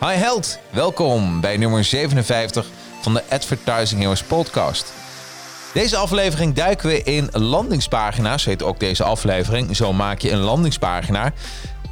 Hi held, welkom bij nummer 57 van de Advertising Heroes podcast. Deze aflevering duiken we in landingspagina's, heet ook deze aflevering. Zo maak je een landingspagina.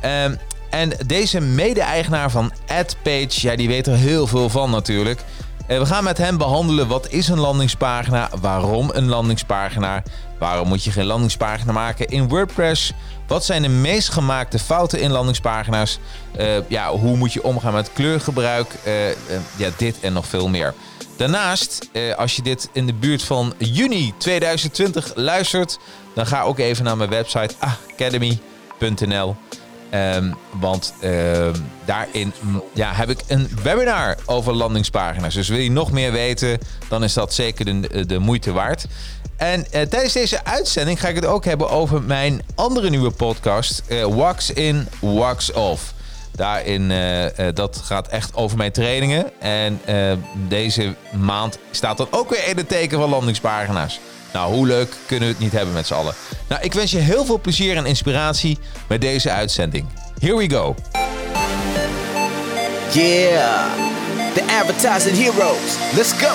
Ehm, en deze mede-eigenaar van AdPage, ja, die weet er heel veel van natuurlijk. We gaan met hem behandelen wat is een landingspagina, waarom een landingspagina, waarom moet je geen landingspagina maken in WordPress, wat zijn de meest gemaakte fouten in landingspagina's, uh, ja, hoe moet je omgaan met kleurgebruik, uh, ja, dit en nog veel meer. Daarnaast, als je dit in de buurt van juni 2020 luistert, dan ga ook even naar mijn website academy.nl. Um, want uh, daarin ja, heb ik een webinar over landingspagina's. Dus wil je nog meer weten, dan is dat zeker de, moeite waard. En uh, tijdens deze uitzending ga ik het ook hebben over mijn andere nieuwe podcast, uh, Wax In, Wax Off. Daarin, uh, dat gaat echt over mijn trainingen. En deze maand staat dan ook weer in het teken van landingspagina's. Nou, hoe leuk kunnen we het niet hebben met z'n allen? Nou, ik wens je heel veel plezier en inspiratie met deze uitzending. Here we go. Yeah, the advertising heroes. Let's go.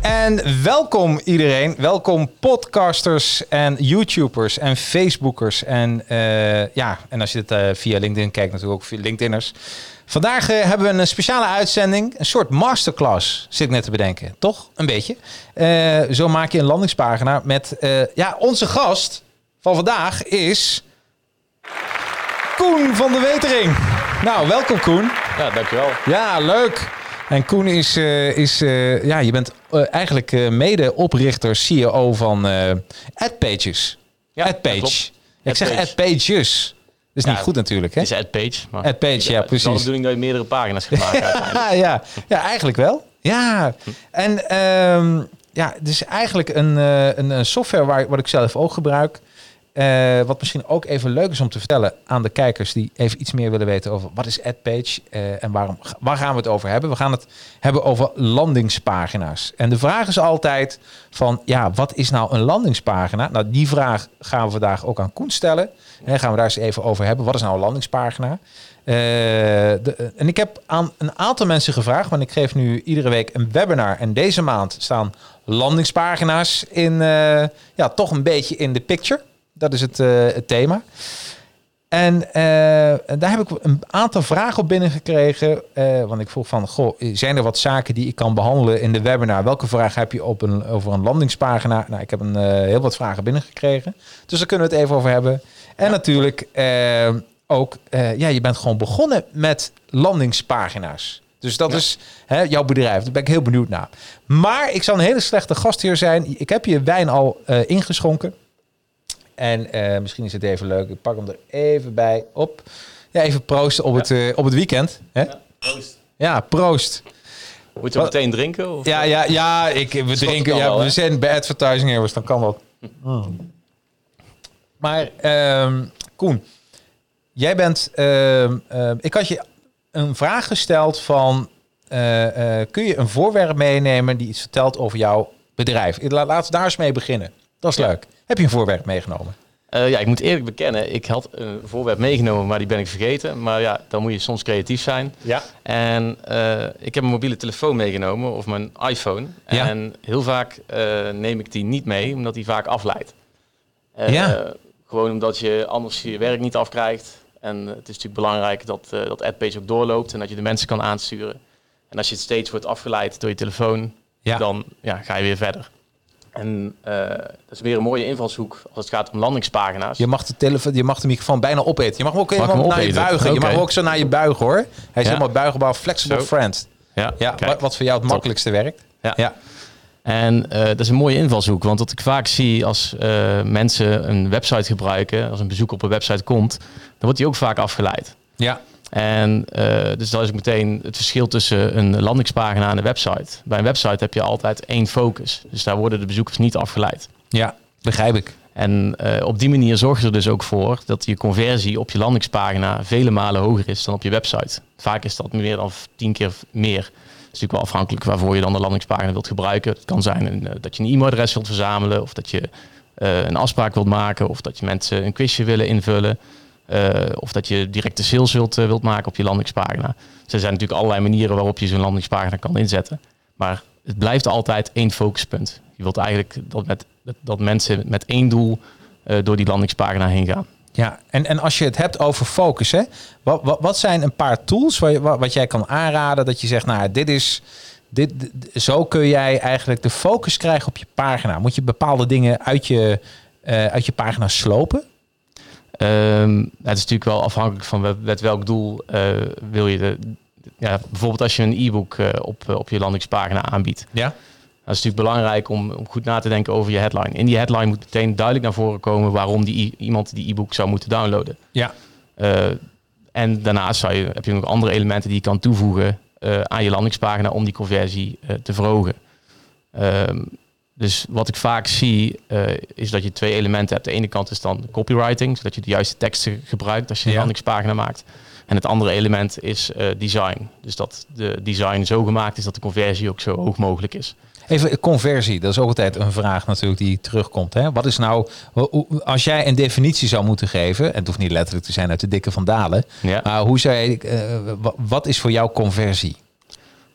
En welkom iedereen. Welkom podcasters en YouTubers en Facebookers. En uh, ja, en als je dit uh, via LinkedIn kijkt, natuurlijk ook via LinkedIners. Vandaag uh, hebben we een speciale uitzending. Een soort masterclass, zit ik net te bedenken. Toch? Een beetje. zo maak je een landingspagina met... ja, onze gast van vandaag is... Koen van de Wetering. Nou, welkom Koen. Ja, dankjewel. Ja, leuk. En Koen is, uh, is uh, ja, je bent eigenlijk mede-oprichter, CEO van AdPages. Ja, AdPage. Ja, ik zeg AdPages. Dat is ja, niet goed natuurlijk, hè? Het is AdPage. Maar AdPage, ja, precies. De bedoeling dat je meerdere pagina's gaat maken ja, ja, eigenlijk wel. Ja, en um, ja, het is eigenlijk een, een, een software waar, wat ik zelf ook gebruik. Uh, wat misschien ook even leuk is om te vertellen aan de kijkers die even iets meer willen weten over wat is AdPage uh, en waarom, waar gaan we het over hebben? We gaan het hebben over landingspagina's. En de vraag is altijd van, ja, wat is nou een landingspagina? Nou, die vraag gaan we vandaag ook aan Koen stellen. En gaan we daar eens even over hebben. Wat is nou een landingspagina? De, en ik heb aan een aantal mensen gevraagd, want ik geef nu iedere week een webinar. En deze maand staan landingspagina's in, ja, toch een beetje in de picture. Dat is het, uh, het thema. En uh, daar heb ik een aantal vragen op binnengekregen. Uh, want ik vroeg van, goh, zijn er wat zaken die ik kan behandelen in de webinar? Welke vraag heb je op een, over een landingspagina? Nou, ik heb een, heel wat vragen binnengekregen. Dus daar kunnen we het even over hebben. En ja. natuurlijk ook, ja, je bent gewoon begonnen met landingspagina's. Dus dat ja. is hè, jouw bedrijf. Daar ben ik heel benieuwd naar. Maar ik zal een hele slechte gastheer zijn. Ik heb je wijn al ingeschonken. En uh, misschien is het even leuk. Ik pak hem er even bij op. Ja, even proosten op, ja. het, uh, op het weekend. Hè? Ja, proost. Ja, proost. Moet je Wat, meteen drinken? Of? Ja, ja, ja ik, we drinken. Ja, wel, we zijn bij advertising heroes, dan kan dat. Mm. Maar um, Koen, jij bent. Uh, ik had je een vraag gesteld van. Uh, kun je een voorwerp meenemen die iets vertelt over jouw bedrijf? Laten we daar eens mee beginnen. Dat is ja. leuk. Heb je een voorwerp meegenomen? Uh, ja, ik moet eerlijk bekennen, ik had een voorwerp meegenomen, maar die ben ik vergeten. Maar ja, dan moet je soms creatief zijn. Ja. En uh, ik heb een mobiele telefoon meegenomen, of mijn iPhone. Ja. En heel vaak uh, neem ik die niet mee, omdat die vaak afleidt. ja. Gewoon omdat je anders je werk niet afkrijgt. En het is natuurlijk belangrijk dat, dat AdPage ook doorloopt en dat je de mensen kan aansturen. En als je het steeds wordt afgeleid door je telefoon, dan ja, ga je weer verder. En uh, dat is weer een mooie invalshoek als het gaat om landingspagina's. Je mag de, telefoon, je mag de microfoon bijna opeten. Je mag hem ook even naar je buigen. Je mag ook zo naar je buigen hoor. Hij is helemaal buigbaar, flexible friend. Ja, ja wat voor jou het makkelijkste werkt. Ja. ja. En uh, dat is een mooie invalshoek, want wat ik vaak zie als uh, mensen een website gebruiken, als een bezoek op een website komt, dan wordt die ook vaak afgeleid. Ja. En uh, dus dat is meteen het verschil tussen een landingspagina en een website. Bij een website heb je altijd één focus. Dus daar worden de bezoekers niet afgeleid. Ja, begrijp ik. En uh, op die manier zorg je er dus ook voor dat je conversie op je landingspagina vele malen hoger is dan op je website. Vaak is dat meer dan tien keer meer. Het is natuurlijk wel afhankelijk waarvoor je dan de landingspagina wilt gebruiken. Het kan zijn uh, dat je een e-mailadres wilt verzamelen of dat je een afspraak wilt maken of dat je mensen een quizje willen invullen. Uh, of dat je directe sales wilt, uh, wilt maken op je landingspagina. Dus er zijn natuurlijk allerlei manieren waarop je zo'n landingspagina kan inzetten. Maar het blijft altijd één focuspunt. Je wilt eigenlijk dat, met, dat mensen met één doel uh, door die landingspagina heen gaan. Ja, en, en als je het hebt over focus, hè, wat, wat, wat zijn een paar tools waar wat jij kan aanraden dat je zegt, nou, dit is, dit, zo kun jij eigenlijk de focus krijgen op je pagina. Moet je bepaalde dingen uit je, uit je pagina slopen? Um, het is natuurlijk wel afhankelijk van met welk doel uh, wil je de. Ja, bijvoorbeeld als je een e-book uh, op, uh, op je landingspagina aanbiedt. Ja. Dat is natuurlijk belangrijk om, om, goed na te denken over je headline. In die headline moet meteen duidelijk naar voren komen waarom die, iemand die e-book zou moeten downloaden. Ja. en daarnaast zou je, heb je nog andere elementen die je kan toevoegen aan je landingspagina om die conversie te verhogen. Um, dus wat ik vaak zie, uh, is dat je twee elementen hebt. De ene kant is dan copywriting, zodat je de juiste teksten gebruikt als je een landingspagina maakt. En het andere element is uh, design. Dus dat de design zo gemaakt is dat de conversie ook zo hoog mogelijk is. Even conversie, dat is ook altijd een vraag natuurlijk die terugkomt. Hè? Wat is nou, als jij een definitie zou moeten geven, en het hoeft niet letterlijk te zijn uit de dikke van Dalen, ja. maar hoe zou je, uh, wat is voor jou conversie?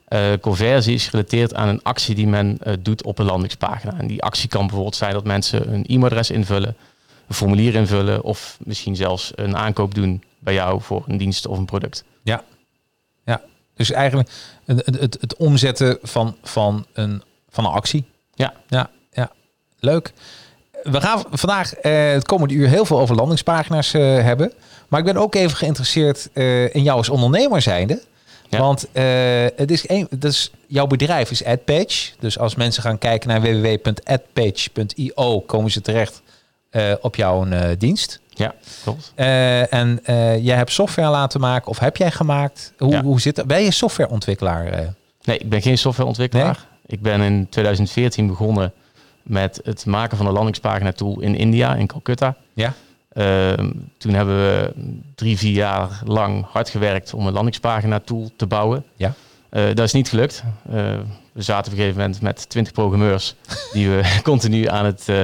Uh, conversie is gerelateerd aan een actie die men uh, doet op een landingspagina. En die actie kan bijvoorbeeld zijn dat mensen een e-mailadres invullen, een formulier invullen of misschien zelfs een aankoop doen bij jou voor een dienst of een product. Ja, ja. dus eigenlijk het, het, het omzetten van, van, een, van een actie. Ja. ja, ja. Leuk. We gaan vandaag uh, het komende uur heel veel over landingspagina's hebben. Maar ik ben ook even geïnteresseerd in jou als ondernemer zijnde. Want uh, het is een, dus jouw bedrijf is AdPage. Dus als mensen gaan kijken naar www.adpage.io, komen ze terecht uh, op jouw uh, dienst. Ja, klopt. en jij hebt software laten maken, of heb jij gemaakt? Hoe, ja. hoe zit dat? Ben je softwareontwikkelaar? Nee, ik ben geen softwareontwikkelaar. Nee? Ik ben in 2014 begonnen met het maken van een landingspagina tool in India, in Calcutta. Ja. Uh, toen hebben we drie, vier jaar lang hard gewerkt om een landingspagina tool te bouwen. Ja. Uh, dat is niet gelukt. Uh, we zaten op een gegeven moment met twintig programmeurs die we continu aan het, eh,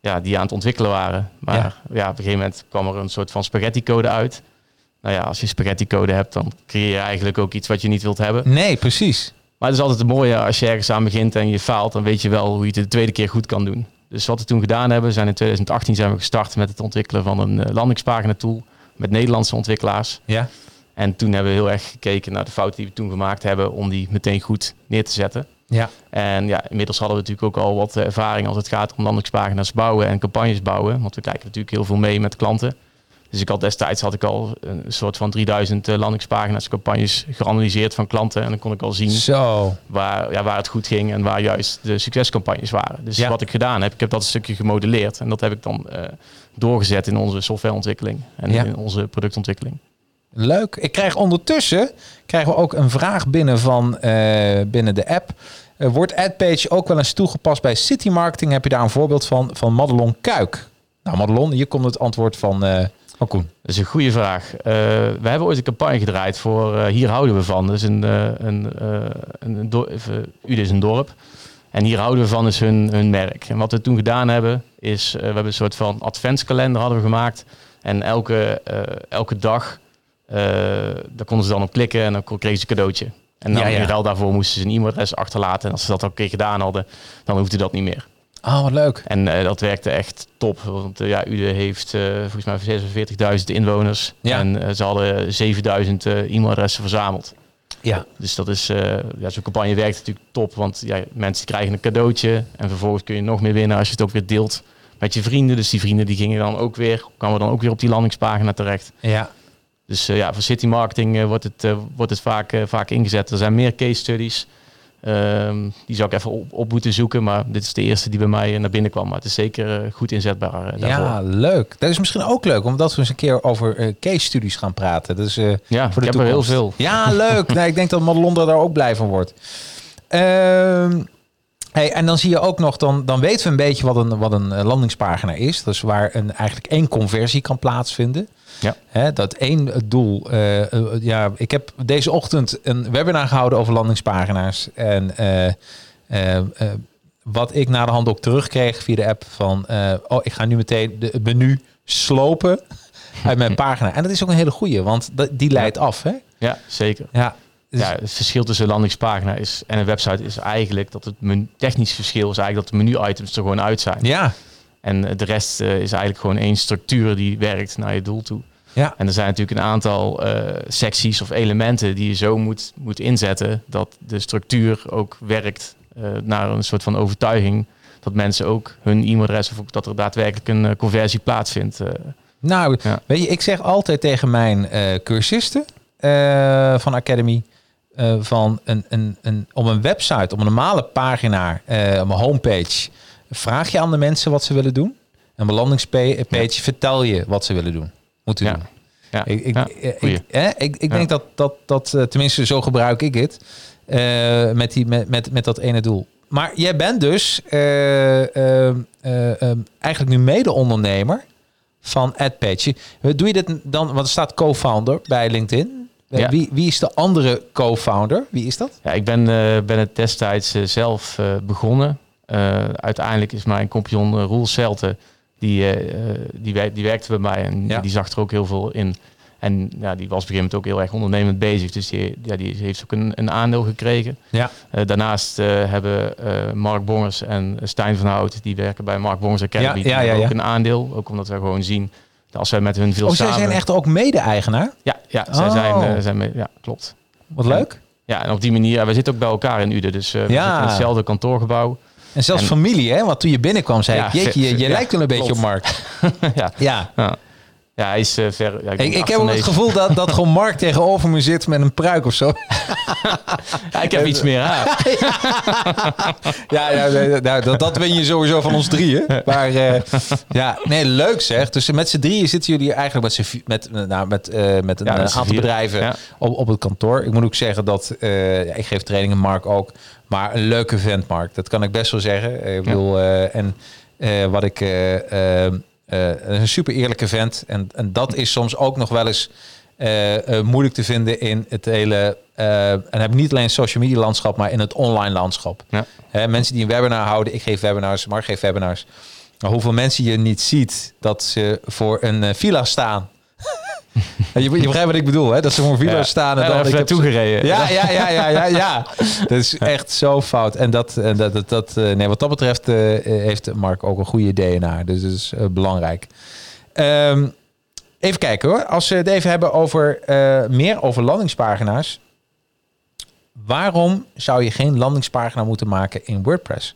ja, die aan het ontwikkelen waren. Maar ja. ja. op een gegeven moment kwam er een soort van spaghetti code uit. Nou ja, als je spaghetti code hebt, dan creëer je eigenlijk ook iets wat je niet wilt hebben. Nee, precies. Maar het is altijd het mooie als je ergens aan begint en je faalt, dan weet je wel hoe je het de tweede keer goed kan doen. Dus wat we toen gedaan hebben, zijn in 2018 zijn we gestart met het ontwikkelen van een uh, landingspagina tool met Nederlandse ontwikkelaars. Ja. En toen hebben we heel erg gekeken naar de fouten die we toen gemaakt hebben om die meteen goed neer te zetten. Ja. En ja, inmiddels hadden we natuurlijk ook al wat ervaring als het gaat om landingspagina's bouwen en campagnes bouwen. Want we kijken natuurlijk heel veel mee met klanten. Dus ik had destijds had ik al een soort van 3000 uh, landingspagina's, campagnes geanalyseerd van klanten. En dan kon ik al zien Zo. Waar, ja, waar het goed ging en waar juist de succescampagnes waren. Dus ja. wat ik gedaan heb, ik heb dat een stukje gemodelleerd. En dat heb ik dan uh, doorgezet in onze softwareontwikkeling en ja. in onze productontwikkeling. Leuk. Ik krijg ondertussen krijgen we ook een vraag binnen van uh, binnen de app. Uh, wordt AdPage ook wel eens toegepast bij city marketing? Heb je daar een voorbeeld van van Madelon Kuik? Nou, Madelon, hier komt het antwoord van van Koen. Dat is een goede vraag. Uh, we hebben ooit een campagne gedraaid voor uh, Hier houden we van. Dus een, uh, een, een, een dorp, Ude is een dorp. En hier houden we van is hun, hun merk. En wat we toen gedaan hebben, is we hebben een soort van adventskalender hadden we gemaakt. En elke, elke dag, daar konden ze dan op klikken en dan kregen ze een cadeautje. En dan ja, ja. daarvoor moesten ze een e-mailadres achterlaten. En als ze dat ook een keer gedaan hadden, dan hoefde dat niet meer. Oh, wat leuk. En uh, dat werkte echt top. Want uh, ja, Ude heeft uh, volgens mij 46.000 inwoners. Ja. En ze hadden 7.000 e-mailadressen verzameld. Ja. Dus dat is, ja, zo'n campagne werkt natuurlijk top, want ja, mensen krijgen een cadeautje en vervolgens kun je nog meer winnen als je het ook weer deelt met je vrienden. Dus die vrienden die gingen dan ook weer, kwamen dan ook weer op die landingspagina terecht. Ja. Dus ja, voor city marketing wordt het, wordt het vaak, vaak ingezet. Er zijn meer case studies. Um, die zou ik even op, op, moeten zoeken. Maar dit is de eerste die bij mij naar binnen kwam. Maar het is zeker uh, goed inzetbaar uh, daarvoor. Ja, leuk. Dat is misschien ook leuk, omdat we eens een keer over uh, case studies gaan praten. Dus, ja, voor de ik heb er heel veel. Ja, leuk. nee, ik denk dat Madelondra daar ook blij van wordt. Ehm, hey, en dan zie je ook nog, dan, dan weten we een beetje wat een, wat een landingspagina is. Dus waar een, eigenlijk één conversie kan plaatsvinden. Ja. Hè, dat één doel. Uh, ja, ik heb deze ochtend een webinar gehouden over landingspagina's. En uh, wat ik na de hand ook terugkreeg via de app van... oh, ik ga nu meteen de menu slopen uit mijn pagina. En dat is ook een hele goeie, want die leidt af. Hè? Ja, zeker. Ja. Ja, het verschil tussen een landingspagina is, en een website is eigenlijk dat het menu, technisch verschil is eigenlijk dat de menu-items er gewoon uit zijn. Ja. En de rest is eigenlijk gewoon één structuur die werkt naar je doel toe. Ja. En er zijn natuurlijk een aantal uh, secties of elementen die je zo moet, moet inzetten dat de structuur ook werkt uh, naar een soort van overtuiging dat mensen ook hun e-mailadres of ook dat er daadwerkelijk een conversie plaatsvindt. nou, ja. weet je, ik zeg altijd tegen mijn cursisten van Academy van een, een, een, op een website, op een normale pagina, op een homepage, vraag je aan de mensen wat ze willen doen. En op een landingspage ja. vertel je wat ze willen doen moeten ja. doen. Ja. Ik, ik, ik, ik, ik, denk dat, dat, dat uh, tenminste zo gebruik ik het, uh, met, die, met, met, met dat ene doel. Maar jij bent dus uh, eigenlijk nu mede-ondernemer van AdPage. Doe je dit dan, want er staat co-founder bij LinkedIn. Ja. Wie, wie is de andere co-founder? Wie is dat? Ja, ik ben, ben het destijds zelf begonnen. uiteindelijk is mijn compagnon Roel Celte die, die, die werkte bij mij en ja. die zag er ook heel veel in. En ja, die was op een gegeven moment ook heel erg ondernemend bezig. Dus die, ja, die heeft ook een, een aandeel gekregen. Ja. Uh, daarnaast uh, hebben Mark Bongers en Stijn van Hout, die werken bij Mark Bongers Academy, ja, ja, ja, ook een aandeel. Ook omdat we gewoon zien als wij met hun veel oh, samen... zij zijn echt ook mede-eigenaar? Ja, ja, zij oh. zijn, zijn ja, klopt. Wat leuk. Ja, en op die manier, we zitten ook bij elkaar in Uden. Dus we zitten in hetzelfde kantoorgebouw. En zelfs familie, hè? Want toen je binnenkwam, zei ik, jeetje, je, je lijkt wel een klopt. beetje op Mark. ja. ja. Ja. Hij is uh, ver. Ja, ik ik, ik heb ook het gevoel dat, dat gewoon Mark tegenover me zit met een pruik of zo. ja, ik heb iets meer haar. ja, ja nou, dat, dat ben je sowieso van ons drieën. Maar uh, ja, nee, leuk zeg. Dus met z'n drieën zitten jullie eigenlijk met, met, nou, met, uh, met een met aantal bedrijven op, op het kantoor. Ik moet ook zeggen dat ik geef trainingen, Mark ook. Maar een leuke vent, Mark. Dat kan ik best wel zeggen. Ik bedoel, eh, en eh, wat ik eh, eh, eh, een super eerlijke vent. En, en dat is soms ook nog wel eens eh, eh, moeilijk te vinden in het hele. eh, en heb niet alleen het social media landschap, maar in het online landschap. Ja. Hè, mensen die een webinar houden, ik geef webinars, Mark geeft webinars. Maar hoeveel mensen je niet ziet dat ze voor een eh, villa staan. Je, je begrijpt wat ik bedoel, hè? Dat ze voor Ja. staan en Ja, dan ik heb naartoe ze- gereden. Ja, ja, ja, ja, ja, ja. Dat is echt zo fout. En dat, en dat, dat, dat eh, nee, wat dat betreft eh, heeft Mark ook een goede DNA. Dus dat is eh, belangrijk. Ehm, even kijken hoor. Als we het even hebben over eh, meer over landingspagina's. Waarom zou je geen landingspagina moeten maken in WordPress?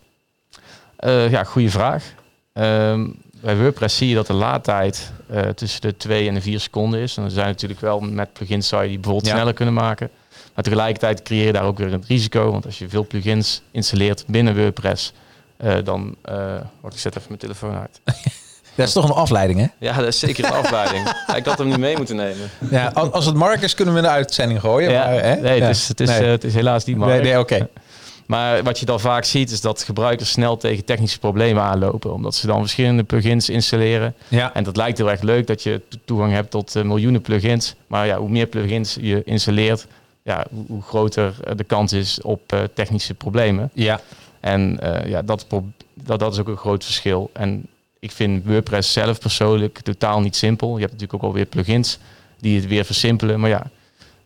Eh, ja, goede vraag. Ehm, bij WordPress zie je dat de laadtijd eh, tussen de 2 en de 4 seconden is. En er zijn natuurlijk wel met plugins zou je die bijvoorbeeld Ja. sneller kunnen maken. Maar tegelijkertijd creëer je daar ook weer een risico. Want als je veel plugins installeert binnen WordPress, eh, dan... eh wacht, ik zet even mijn telefoon uit. Dat is toch een afleiding, hè? Ja, dat is zeker een afleiding. Ik had hem niet mee moeten nemen. Ja, als als het Mark is, kunnen we de uitzending gooien. Ja, maar, hè? nee, Ja. het is, het, is, Nee. het is helaas niet Mark. nee, oké. Maar wat je dan vaak ziet is dat gebruikers snel tegen technische problemen aanlopen. Omdat ze dan verschillende plugins installeren. Ja. En dat lijkt heel erg leuk dat je to- toegang hebt tot eh, miljoenen plugins. Maar ja, hoe meer plugins je installeert, ja, hoe, groter eh, de kans is op eh, technische problemen. Ja. En ja, dat, dat, dat is ook een groot verschil. En ik vind WordPress zelf persoonlijk totaal niet simpel. Je hebt natuurlijk ook alweer plugins die het weer versimpelen. Maar ja,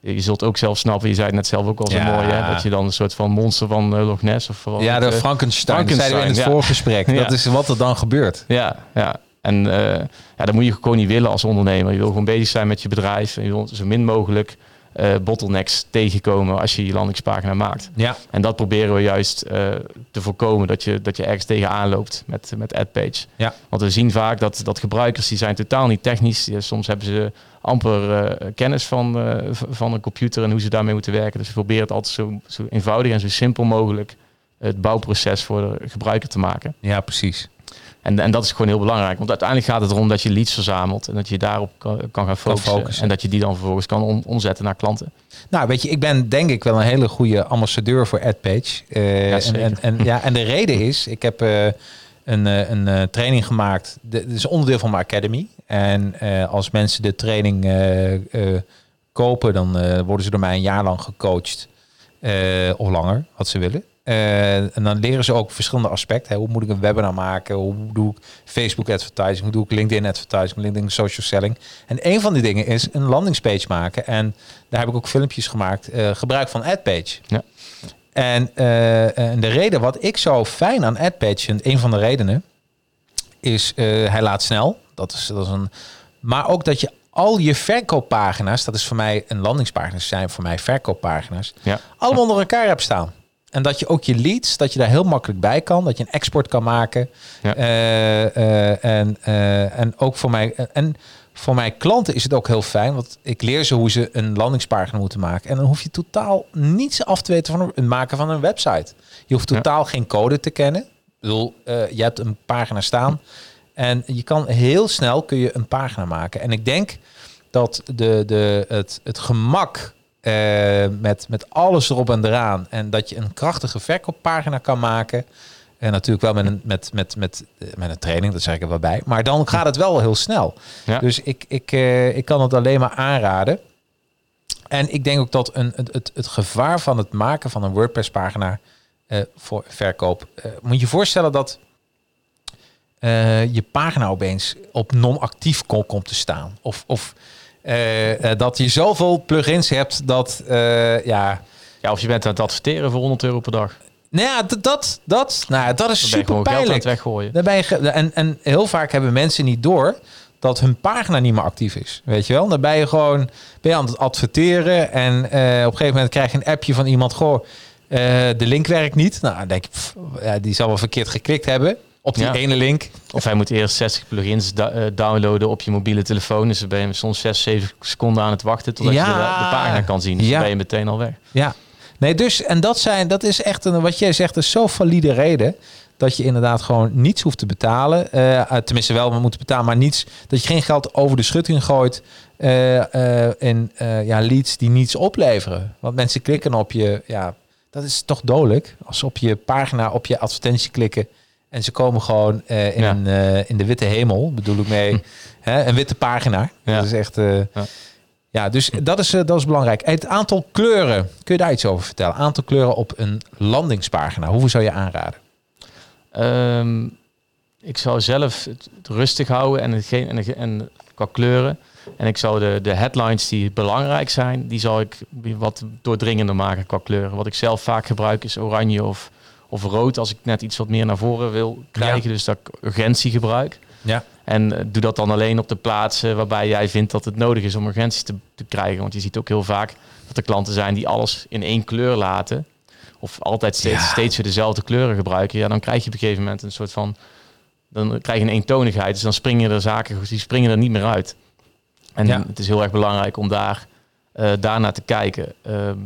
je zult ook zelf snappen, je zei het net zelf ook al zo Ja. mooi, hè, dat je dan een soort van monster van eh, Loch Ness of van Ja, de eh, Frankenstein. Zeiden we in het ja. voorgesprek. Ja. Dat is wat er dan gebeurt. Ja, ja. En eh, ja, dat moet je gewoon niet willen als ondernemer. Je wil gewoon bezig zijn met je bedrijf. En je wil zo min mogelijk uh, bottlenecks tegenkomen als je je landingspagina maakt. Ja. En dat proberen we juist uh, te voorkomen, dat je, dat je ergens tegenaan loopt met, met AdPage. Ja. Want we zien vaak dat, dat gebruikers, die zijn totaal niet technisch. Soms hebben ze amper uh, kennis van, van een computer en hoe ze daarmee moeten werken. Dus we proberen het altijd zo, zo eenvoudig en zo simpel mogelijk het bouwproces voor de gebruiker te maken. Ja, precies. En, en dat is gewoon heel belangrijk. Want uiteindelijk gaat het erom dat je leads verzamelt. En dat je daarop kan, kan gaan focussen, En dat je die dan vervolgens kan om, omzetten naar klanten. Nou, weet je, ik ben denk ik wel een hele goede ambassadeur voor AdPage. Uh, ja, en, en, en, ja, en de reden is, ik heb uh, een, uh, een training gemaakt. Dit is onderdeel van mijn academy. En als mensen de training kopen, dan worden ze door mij een jaar lang gecoacht. of langer, wat ze willen. Uh, en dan leren ze ook verschillende aspecten. Hè. Hoe moet ik een webinar maken? Hoe doe ik Facebook advertising? Hoe doe ik LinkedIn advertising? LinkedIn social selling? En een van die dingen is een landingspage maken. En daar heb ik ook filmpjes gemaakt. Uh, gebruik van AdPage. Ja. En, uh, en de reden wat ik zo fijn aan AdPage vind, een van de redenen, is hij laat snel. Dat is, dat is een, maar ook dat je al je verkooppagina's, dat is voor mij een landingspagina's zijn voor mij verkooppagina's, ja. allemaal onder elkaar hebt staan. En dat je ook je leads, dat je daar heel makkelijk bij kan. Dat je een export kan maken. Ja. Uh, uh, en, uh, en ook voor mij. En voor mijn klanten is het ook heel fijn. Want ik leer ze hoe ze een landingspagina moeten maken. En dan hoef je totaal niets af te weten van het maken van een website. Je hoeft totaal geen code te kennen. Ik bedoel, je hebt een pagina staan. En je kan heel snel kun je een pagina maken. En ik denk dat de, de, het, het gemak uh, met, met alles erop en eraan. En dat je een krachtige verkooppagina kan maken. En natuurlijk wel met een, met, met, met, met een training, dat zeg ik er wel bij. Maar dan gaat het wel heel snel. Ja. Dus ik, ik, uh, ik kan het alleen maar aanraden. En ik denk ook dat een, het, het, het gevaar van het maken van een WordPress-pagina uh, voor verkoop. moet je voorstellen dat je pagina opeens op non-actief komt te staan. Of, of dat je zoveel plugins hebt dat, uh, ja... Ja, of je bent aan het adverteren voor 100 euro per dag. Nou ja, dat, dat, nou, dat is super pijnlijk. weggooien. Dan ben je en, en heel vaak hebben mensen niet door dat hun pagina niet meer actief is. Weet je wel? Dan ben je gewoon ben je aan het adverteren en uh, op een gegeven moment krijg je een appje van iemand, goh, de link werkt niet. Nou, dan denk ik, pff, ja, die zal wel verkeerd geklikt hebben op die Ja. ene link. Of hij moet eerst 60 plugins eh, downloaden op je mobiele telefoon. Dus dan ben je soms 6, 7 seconden aan het wachten totdat Ja. je de, de pagina kan zien. Dus Ja. dan ben je meteen al weg. Ja, nee, dus en dat zijn, dat is echt een, wat jij zegt, is zo valide reden dat je inderdaad gewoon niets hoeft te betalen. Eh, eh, tenminste, wel maar moeten betalen, maar niets dat je geen geld over de schutting gooit in ja, leads die niets opleveren. Want mensen klikken op je, ja, dat is toch dodelijk als ze op je pagina op je advertentie klikken. En ze komen gewoon eh, in, Ja. eh, in de witte hemel, bedoel ik mee. hè, een witte pagina. Ja. Dat is echt. eh, ja. Dus dat is, dat is belangrijk. Het aantal kleuren, kun je daar iets over vertellen? Aantal kleuren op een landingspagina. Hoeveel zou je aanraden? Ehm, ik zou zelf het, het rustig houden en, hetgeen, en, en qua kleuren. En ik zou de, de headlines die belangrijk zijn, die zou ik wat doordringender maken qua kleuren. Wat ik zelf vaak gebruik is oranje of, of rood als ik net iets wat meer naar voren wil krijgen. Dus dat ik urgentie gebruik. Ja. En eh, doe dat dan alleen op de plaatsen waarbij jij vindt dat het nodig is om urgentie te, te krijgen. Want je ziet ook heel vaak dat er klanten zijn die alles in één kleur laten. Of altijd steeds, Ja. steeds weer dezelfde kleuren gebruiken. Ja, dan krijg je op een gegeven moment een soort van... Dan krijg je een eentonigheid. Dus dan springen er zaken, die springen er niet meer uit. En Ja. het is heel erg belangrijk om daar, daarnaar te kijken. Ehm,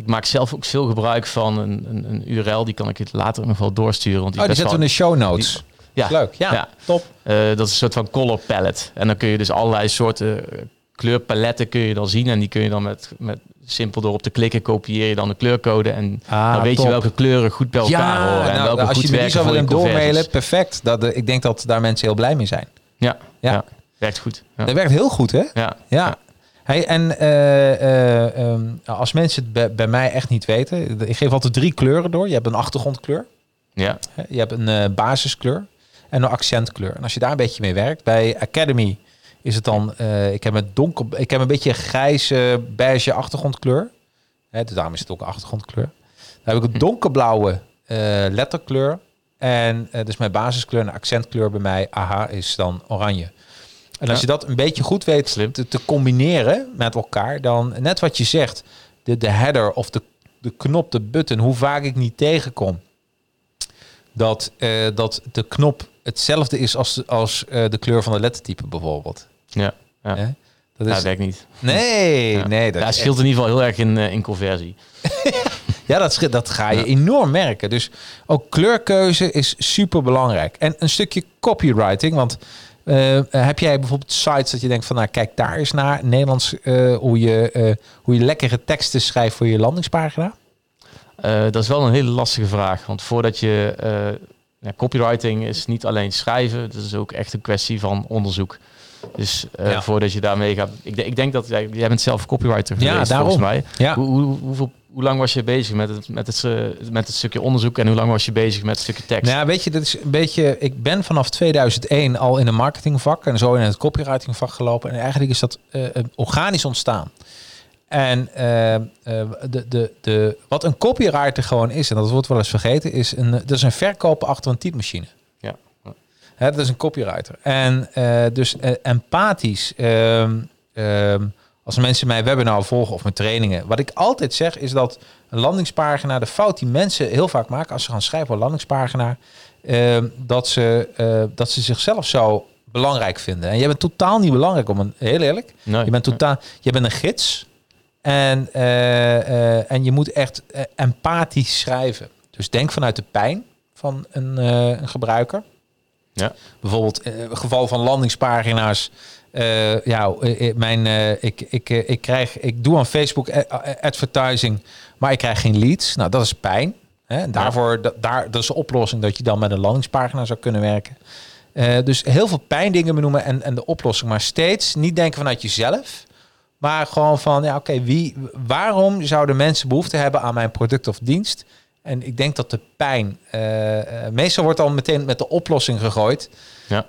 ik maak zelf ook veel gebruik van een, een, een URL. Die kan ik het later nog wel doorsturen. Want Oh, die zetten we in de show notes. ja, Leuk. Ja, ja. top. eh, dat is een soort van color palette. En dan kun je dus allerlei soorten eh, kleurpaletten kun je dan zien. En die kun je dan met, met simpel door op te klikken kopieer je dan de kleurcode. En Ah, dan weet top. je welke kleuren goed bij elkaar horen. En nou, welke als goed je die werken zou willen doormailen, perfect. Dat, eh, ik denk dat daar mensen heel blij mee zijn. Ja, Ja. ja. werkt goed. Ja. Dat werkt heel goed, hè? Ja. Ja. Hey, en eh, eh, ehm, als mensen het bij, bij mij echt niet weten, ik geef altijd drie kleuren door. Je hebt een achtergrondkleur, Ja. je hebt een eh, basiskleur en een accentkleur. En als je daar een beetje mee werkt, bij Academy is het dan, ik heb een donker, ik heb een beetje grijze, beige achtergrondkleur. Hè, dus daarom is het ook een achtergrondkleur. Dan heb ik een donkerblauwe eh, letterkleur. En dus mijn basiskleur en accentkleur bij mij, aha, is dan oranje. En als je dat een beetje goed weet te, te, combineren met elkaar, dan net wat je zegt, de, de header of de, de knop, de button, hoe vaak ik niet tegenkom, dat, uh, dat de knop hetzelfde is als, als uh, de kleur van de lettertype bijvoorbeeld. Ja, ja. Ja? Dat, is... werkt niet. Nee, ja. nee. Dat ja, scheelt in ieder geval heel erg in, uh, in conversie. ja, dat, dat ga je ja. enorm merken. Dus ook kleurkeuze is super belangrijk. En een stukje copywriting, want uh, heb jij bijvoorbeeld sites dat je denkt van, nou kijk daar eens naar Nederlands uh, hoe, je, uh, hoe je lekkere teksten schrijft voor je landingspagina? dat is wel een hele lastige vraag, want voordat je ja, copywriting is niet alleen schrijven, het is ook echt een kwestie van onderzoek. Dus ja. voordat je daarmee gaat, ik, ik, denk dat jij, jij bent zelf copywriter geweest, ja, daarom. volgens mij. Ja. Hoe, hoe, hoeveel, hoe lang was je bezig met het, met, het, met het stukje onderzoek en hoe lang was je bezig met het stukje tekst? Nou, weet je, dat is een beetje. Ik ben vanaf 2001 al in een marketingvak en zo in het copywritingvak gelopen. En eigenlijk is dat uh, organisch ontstaan. En uh, uh, de, de, de, wat een copywriter gewoon is, en dat wordt wel eens vergeten, is een, dat is een verkoper achter een typemachine. Ja. Hè, dat is een copywriter. En dus empathisch, als mensen mijn webinar volgen of mijn trainingen, wat ik altijd zeg is dat een landingspagina, de fout die mensen heel vaak maken als ze gaan schrijven op een landingspagina, dat, ze, dat ze zichzelf zo belangrijk vinden. En jij bent totaal niet belangrijk om een, heel eerlijk, nee, je bent totaal, je bent een gids. En, uh, uh, en je moet echt empathisch schrijven. Dus denk vanuit de pijn van een, een gebruiker. Ja. Bijvoorbeeld in het geval van landingspagina's. Ja, mijn, ik, ik, ik, krijg, ik doe aan Facebook advertising, maar ik krijg geen leads. Nou, dat is pijn. Hè? En daarvoor, daar, dat is de oplossing dat je dan met een landingspagina zou kunnen werken. dus heel veel pijndingen benoemen en, en de oplossing. Maar steeds niet denken vanuit jezelf. Maar gewoon van, ja, oké, wie, waarom zouden mensen behoefte hebben aan mijn product of dienst? En ik denk dat de pijn, meestal wordt al meteen met de oplossing gegooid. Ja.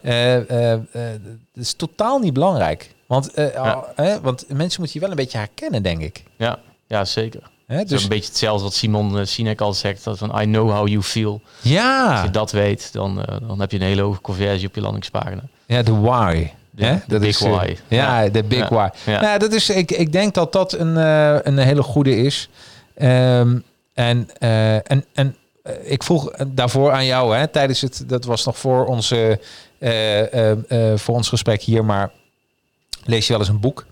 Dat is totaal niet belangrijk. Want, ja. want mensen moeten je wel een beetje herkennen, denk ik. Ja, ja zeker. Dus een beetje hetzelfde wat Simon Sinek al zegt, dat van I know how you feel. Ja. Als je dat weet, dan, dan heb je een hele hoge conversie op je landingspagina. Ja, de why. De, ja, dat big is, why. Ja, de big why. Ja. Nou, dat is, ik, ik denk dat dat een, uh, een hele goede is. Um, en, uh, en, en ik vroeg daarvoor aan jou, hè, tijdens het, dat was nog voor, onze, voor ons gesprek hier, maar lees je wel eens een boek?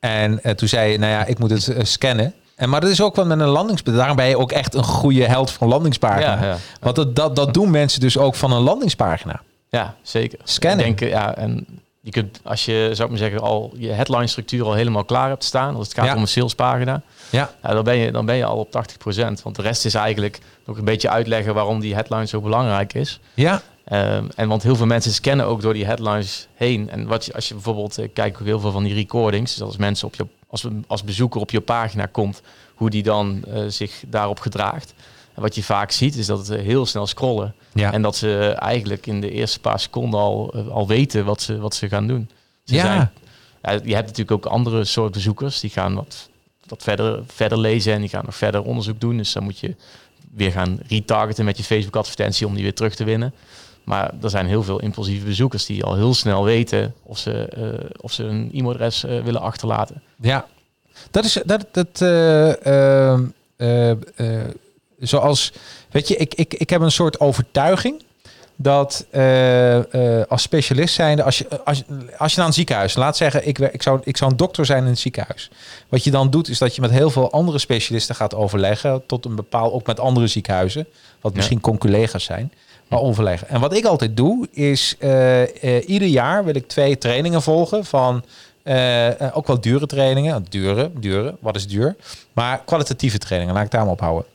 En toen zei je, nou ja, ik moet het scannen. En, maar dat is ook wel met een landingspagina. Daarom ben je ook echt een goede held van landingspagina. Ja, ja. Want dat, dat, dat doen mensen dus ook van een landingspagina. Ja, zeker. Scannen. Ik denk, ja, en je kunt, als je, zou ik maar zeggen, al je headline structuur al helemaal klaar hebt staan, als het gaat Ja. om een salespagina, Ja. ja, dan, ben je, dan ben je al op 80%. Want de rest is eigenlijk nog een beetje uitleggen waarom die headline zo belangrijk is. Ja, Ehm, en want heel veel mensen scannen ook door die headlines heen. En wat je, als je bijvoorbeeld, ik kijk ook heel veel van die recordings, dus als mensen op je, als, als bezoeker op je pagina komt, hoe die dan eh, zich daarop gedraagt. En wat je vaak ziet, is dat het heel snel scrollen. Ja. En dat ze eigenlijk in de eerste paar seconden al, eh, al weten wat ze, wat ze gaan doen. Ze Ja. zijn- ja, je hebt natuurlijk ook andere soort bezoekers. Die gaan wat, wat verder, verder lezen en die gaan nog verder onderzoek doen. Dus dan moet je weer gaan retargeten met je Facebook advertentie om die weer terug te winnen. Maar er zijn heel veel impulsieve bezoekers die al heel snel weten of ze, eh, of ze een e-mailadres eh, willen achterlaten. Ja, dat is dat. dat eh, ehm, eh, eh, zoals, weet je, ik, ik, ik heb een soort overtuiging dat eh, eh, als specialist zijnde, als je, als, als je naar een ziekenhuis, laat zeggen, ik, ik, zou, ik zou een dokter zijn in een ziekenhuis. Wat je dan doet, is dat je met heel veel andere specialisten gaat overleggen, tot een bepaald, ook met andere ziekenhuizen, wat Ja. misschien con-collega's zijn, maar overleggen. En wat ik altijd doe, is eh, ieder jaar wil ik twee trainingen volgen van ook wel dure trainingen. Dure, dure, wat is duur? Maar kwalitatieve trainingen, laat ik daar maar op houden.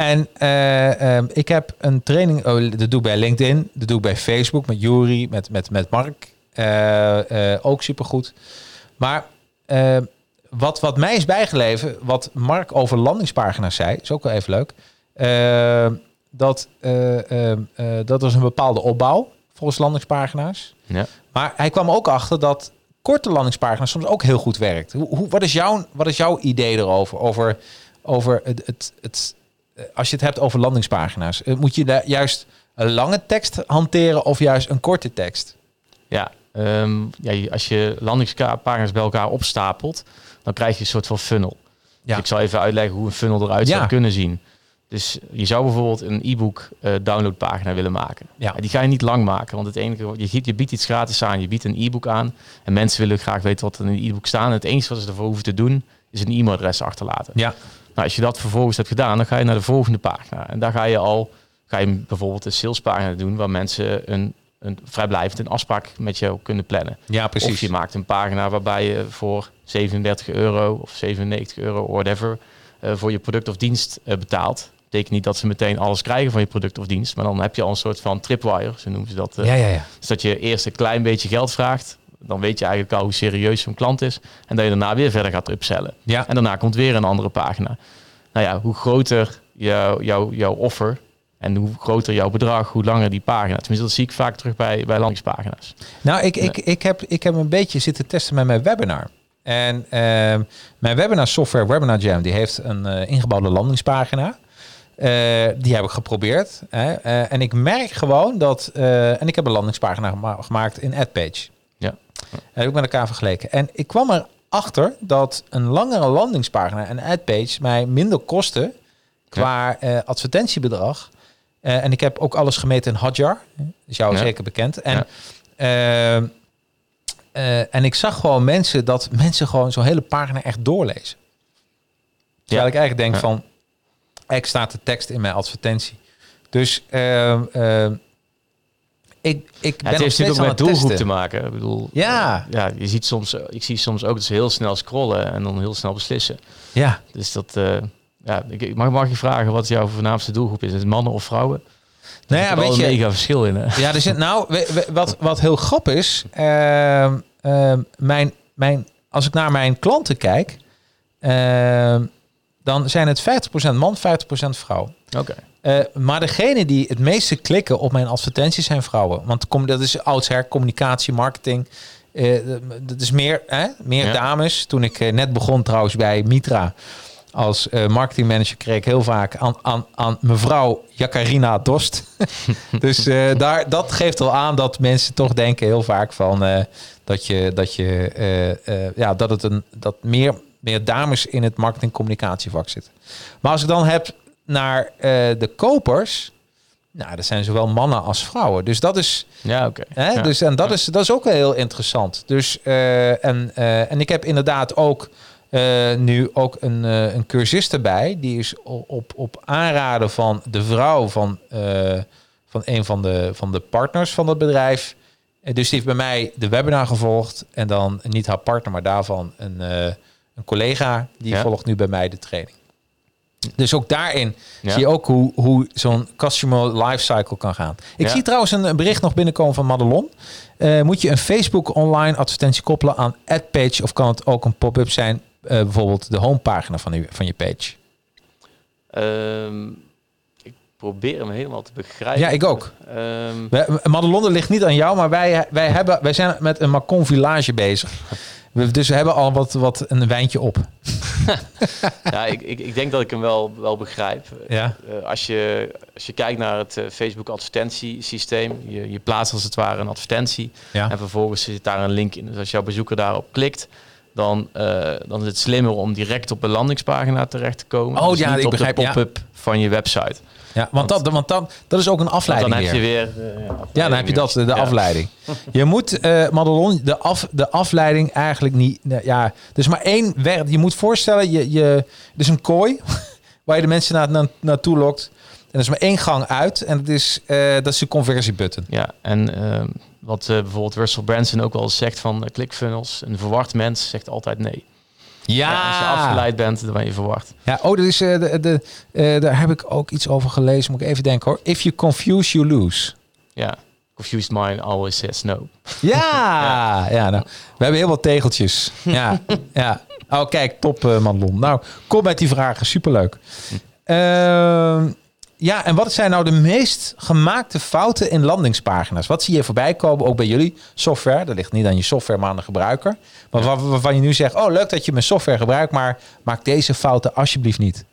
En eh, ehm, ik heb een training, oh, dat doe ik bij LinkedIn, dat doe ik bij Facebook met Jury, met, met, met Mark. Eh, eh, ook supergoed. Maar eh, wat, wat mij is bijgeleven, wat Mark over landingspagina's zei, is ook wel even leuk. Eh, dat, dat was een bepaalde opbouw volgens landingspagina's. Ja. Maar hij kwam ook achter dat korte landingspagina's soms ook heel goed werkt. Hoe, hoe, wat, is jouw, wat is jouw idee erover? Over, over het, het, het, als je het hebt over landingspagina's. eh, Moet je daar juist een lange tekst hanteren of juist een korte tekst? Ja, ehm, ja, als je landingspagina's bij elkaar opstapelt, dan krijg je een soort van funnel. Ja. Dus ik zal even uitleggen hoe een funnel eruit zou kunnen zien. Dus je zou bijvoorbeeld een e-book uh, downloadpagina willen maken. Ja. die ga je niet lang maken, want het enige, je, je biedt iets gratis aan, je biedt een e-book aan en mensen willen graag weten wat er in een e-book staat. het enige wat ze ervoor hoeven te doen, is een e-mailadres achterlaten. Ja. Nou, als je dat vervolgens hebt gedaan, dan ga je naar de volgende pagina. En daar ga je al, ga je bijvoorbeeld een salespagina doen waar mensen een, een vrijblijvend een afspraak met jou kunnen plannen. Ja, precies. Of je maakt een pagina waarbij je voor 37 euro of 97 euro, whatever, uh, voor je product of dienst uh, betaalt betekent niet dat ze meteen alles krijgen van je product of dienst. Maar dan heb je al een soort van tripwire, zo noemen ze dat. Uh, ja, ja, ja. Dus dat je eerst een klein beetje geld vraagt. Dan weet je eigenlijk al hoe serieus zo'n klant is. En dat je daarna weer verder gaat upsellen. Ja. En daarna komt weer een andere pagina. Nou ja, hoe groter jou, jou, jouw offer en hoe groter jouw bedrag, hoe langer die pagina. Tenminste, dat zie ik vaak terug bij, bij landingspagina's. Nou, ik, ik, ik, heb, ik heb een beetje zitten testen met mijn webinar. En uh, mijn webinar software, Webinar Jam, die heeft een uh, ingebouwde landingspagina. Uh, die heb ik geprobeerd. Hè. Uh, en ik merk gewoon dat... En ik heb een landingspagina gemaakt in AdPage. Heb ik met elkaar vergeleken. En ik kwam erachter dat een langere landingspagina en AdPage mij minder kostte qua ja. advertentiebedrag. en ik heb ook alles gemeten in Hotjar. Is jou ja. zeker bekend. En, ja. en ik zag gewoon mensen dat mensen gewoon zo'n hele pagina echt doorlezen. Terwijl ik eigenlijk denk van extra de tekst in mijn advertentie. Dus uh, uh, ik, ik ben het heeft natuurlijk ook met doelgroep te maken. Ik bedoel, ja. Uh, ja, je ziet soms, ik zie soms ook dat ze heel snel scrollen en dan heel snel beslissen. Ja. Dus dat, uh, ja, ik mag, mag je vragen wat jouw voornaamste doelgroep is? Is het mannen of vrouwen? Nou ja, weet je, een mega verschil in. Hè? Ja, er zit nou, we, we, wat, wat heel grappig is, uh, mijn, mijn, als ik naar mijn klanten kijk, ehm, dan zijn het 50% man, 50% vrouw. Oké. Uh, maar degene die het meeste klikken op mijn advertenties zijn vrouwen. Want kom, dat is oudsher communicatie, marketing. Uh, dat is meer, hè? meer ja. dames. Toen ik uh, net begon trouwens bij Mitra als marketingmanager kreeg ik heel vaak aan, aan, aan mevrouw Jacarina Dost. dus daar, dat geeft al aan dat mensen toch denken heel vaak van dat je dat je ja dat het een dat meer meer dames in het marketing communicatievak zitten. Maar als ik dan heb naar uh, de kopers, nou, dat zijn zowel mannen als vrouwen. Dus dat is. Ja, oké. Okay. Ja. Dus en dat, ja. is, dat is ook heel interessant. Dus uh, en, uh, en ik heb inderdaad ook nu ook een, een cursist erbij. Die is op, op aanraden van de vrouw van, van een van de, van de partners van het bedrijf. Dus die heeft bij mij de webinar gevolgd. En dan niet haar partner, maar daarvan een een collega die ja. volgt nu bij mij de training. Dus ook daarin ja. zie je ook hoe, hoe zo'n customer lifecycle kan gaan. Ik ja. zie trouwens een bericht nog binnenkomen van Madelon. Uh, moet je een Facebook online advertentie koppelen aan AdPage of kan het ook een pop-up zijn, uh, bijvoorbeeld de homepagina van, je van je page? Um, ik probeer hem helemaal te begrijpen. Ja, ik ook. Um... Madelon ligt niet aan jou, maar wij, wij, hebben, wij zijn met een Macon Village bezig. We, dus we hebben al wat, wat een wijntje op. ja, ik, ik, ik, denk dat ik hem wel, wel begrijp. Ja. Uh, als, je, als je kijkt naar het uh, Facebook advertentiesysteem, je, je plaatst als het ware een advertentie ja. en vervolgens zit daar een link in. Dus als jouw bezoeker daarop klikt, dan, uh, dan is het slimmer om direct op een landingspagina terecht te komen. Oh dus ja, niet ik op begrijp, de pop-up ja. van je website. Ja, want, dat, want dat, dat is ook een afleiding. Dan heb je weer. Uh, ja, dan heb je dat, de ja. afleiding. Je moet, uh, Madelon, de, af, de afleiding eigenlijk niet. Ja, dus maar één weg. Je moet voorstellen, je, je, dus een kooi waar je de mensen naar, naar, naartoe lokt. En er is maar één gang uit en dat is, uh, dat is de conversiebutton. Ja, en uh, wat bijvoorbeeld Russell Branson ook wel zegt van ClickFunnels. Een verward mens zegt altijd nee. Ja. ja. Als je afgeleid bent, dan ben je verwacht. Ja, oh, dat is, uh, de, de, uh, daar heb ik ook iets over gelezen. Moet ik even denken hoor. If you confuse, you lose. Ja. Confused mind always says no. Ja, ja. ja nou, we hebben heel wat tegeltjes. Ja, ja. Oh, kijk, top uh, Madelon. Nou, kom met die vragen. Superleuk. Uh, ja, en wat zijn nou de meest gemaakte fouten in landingspagina's? Wat zie je voorbij komen, ook bij jullie software? Dat ligt niet aan je software, maar aan de gebruiker. Maar ja. waarvan je nu zegt, oh leuk dat je mijn software gebruikt, maar maak deze fouten alsjeblieft niet.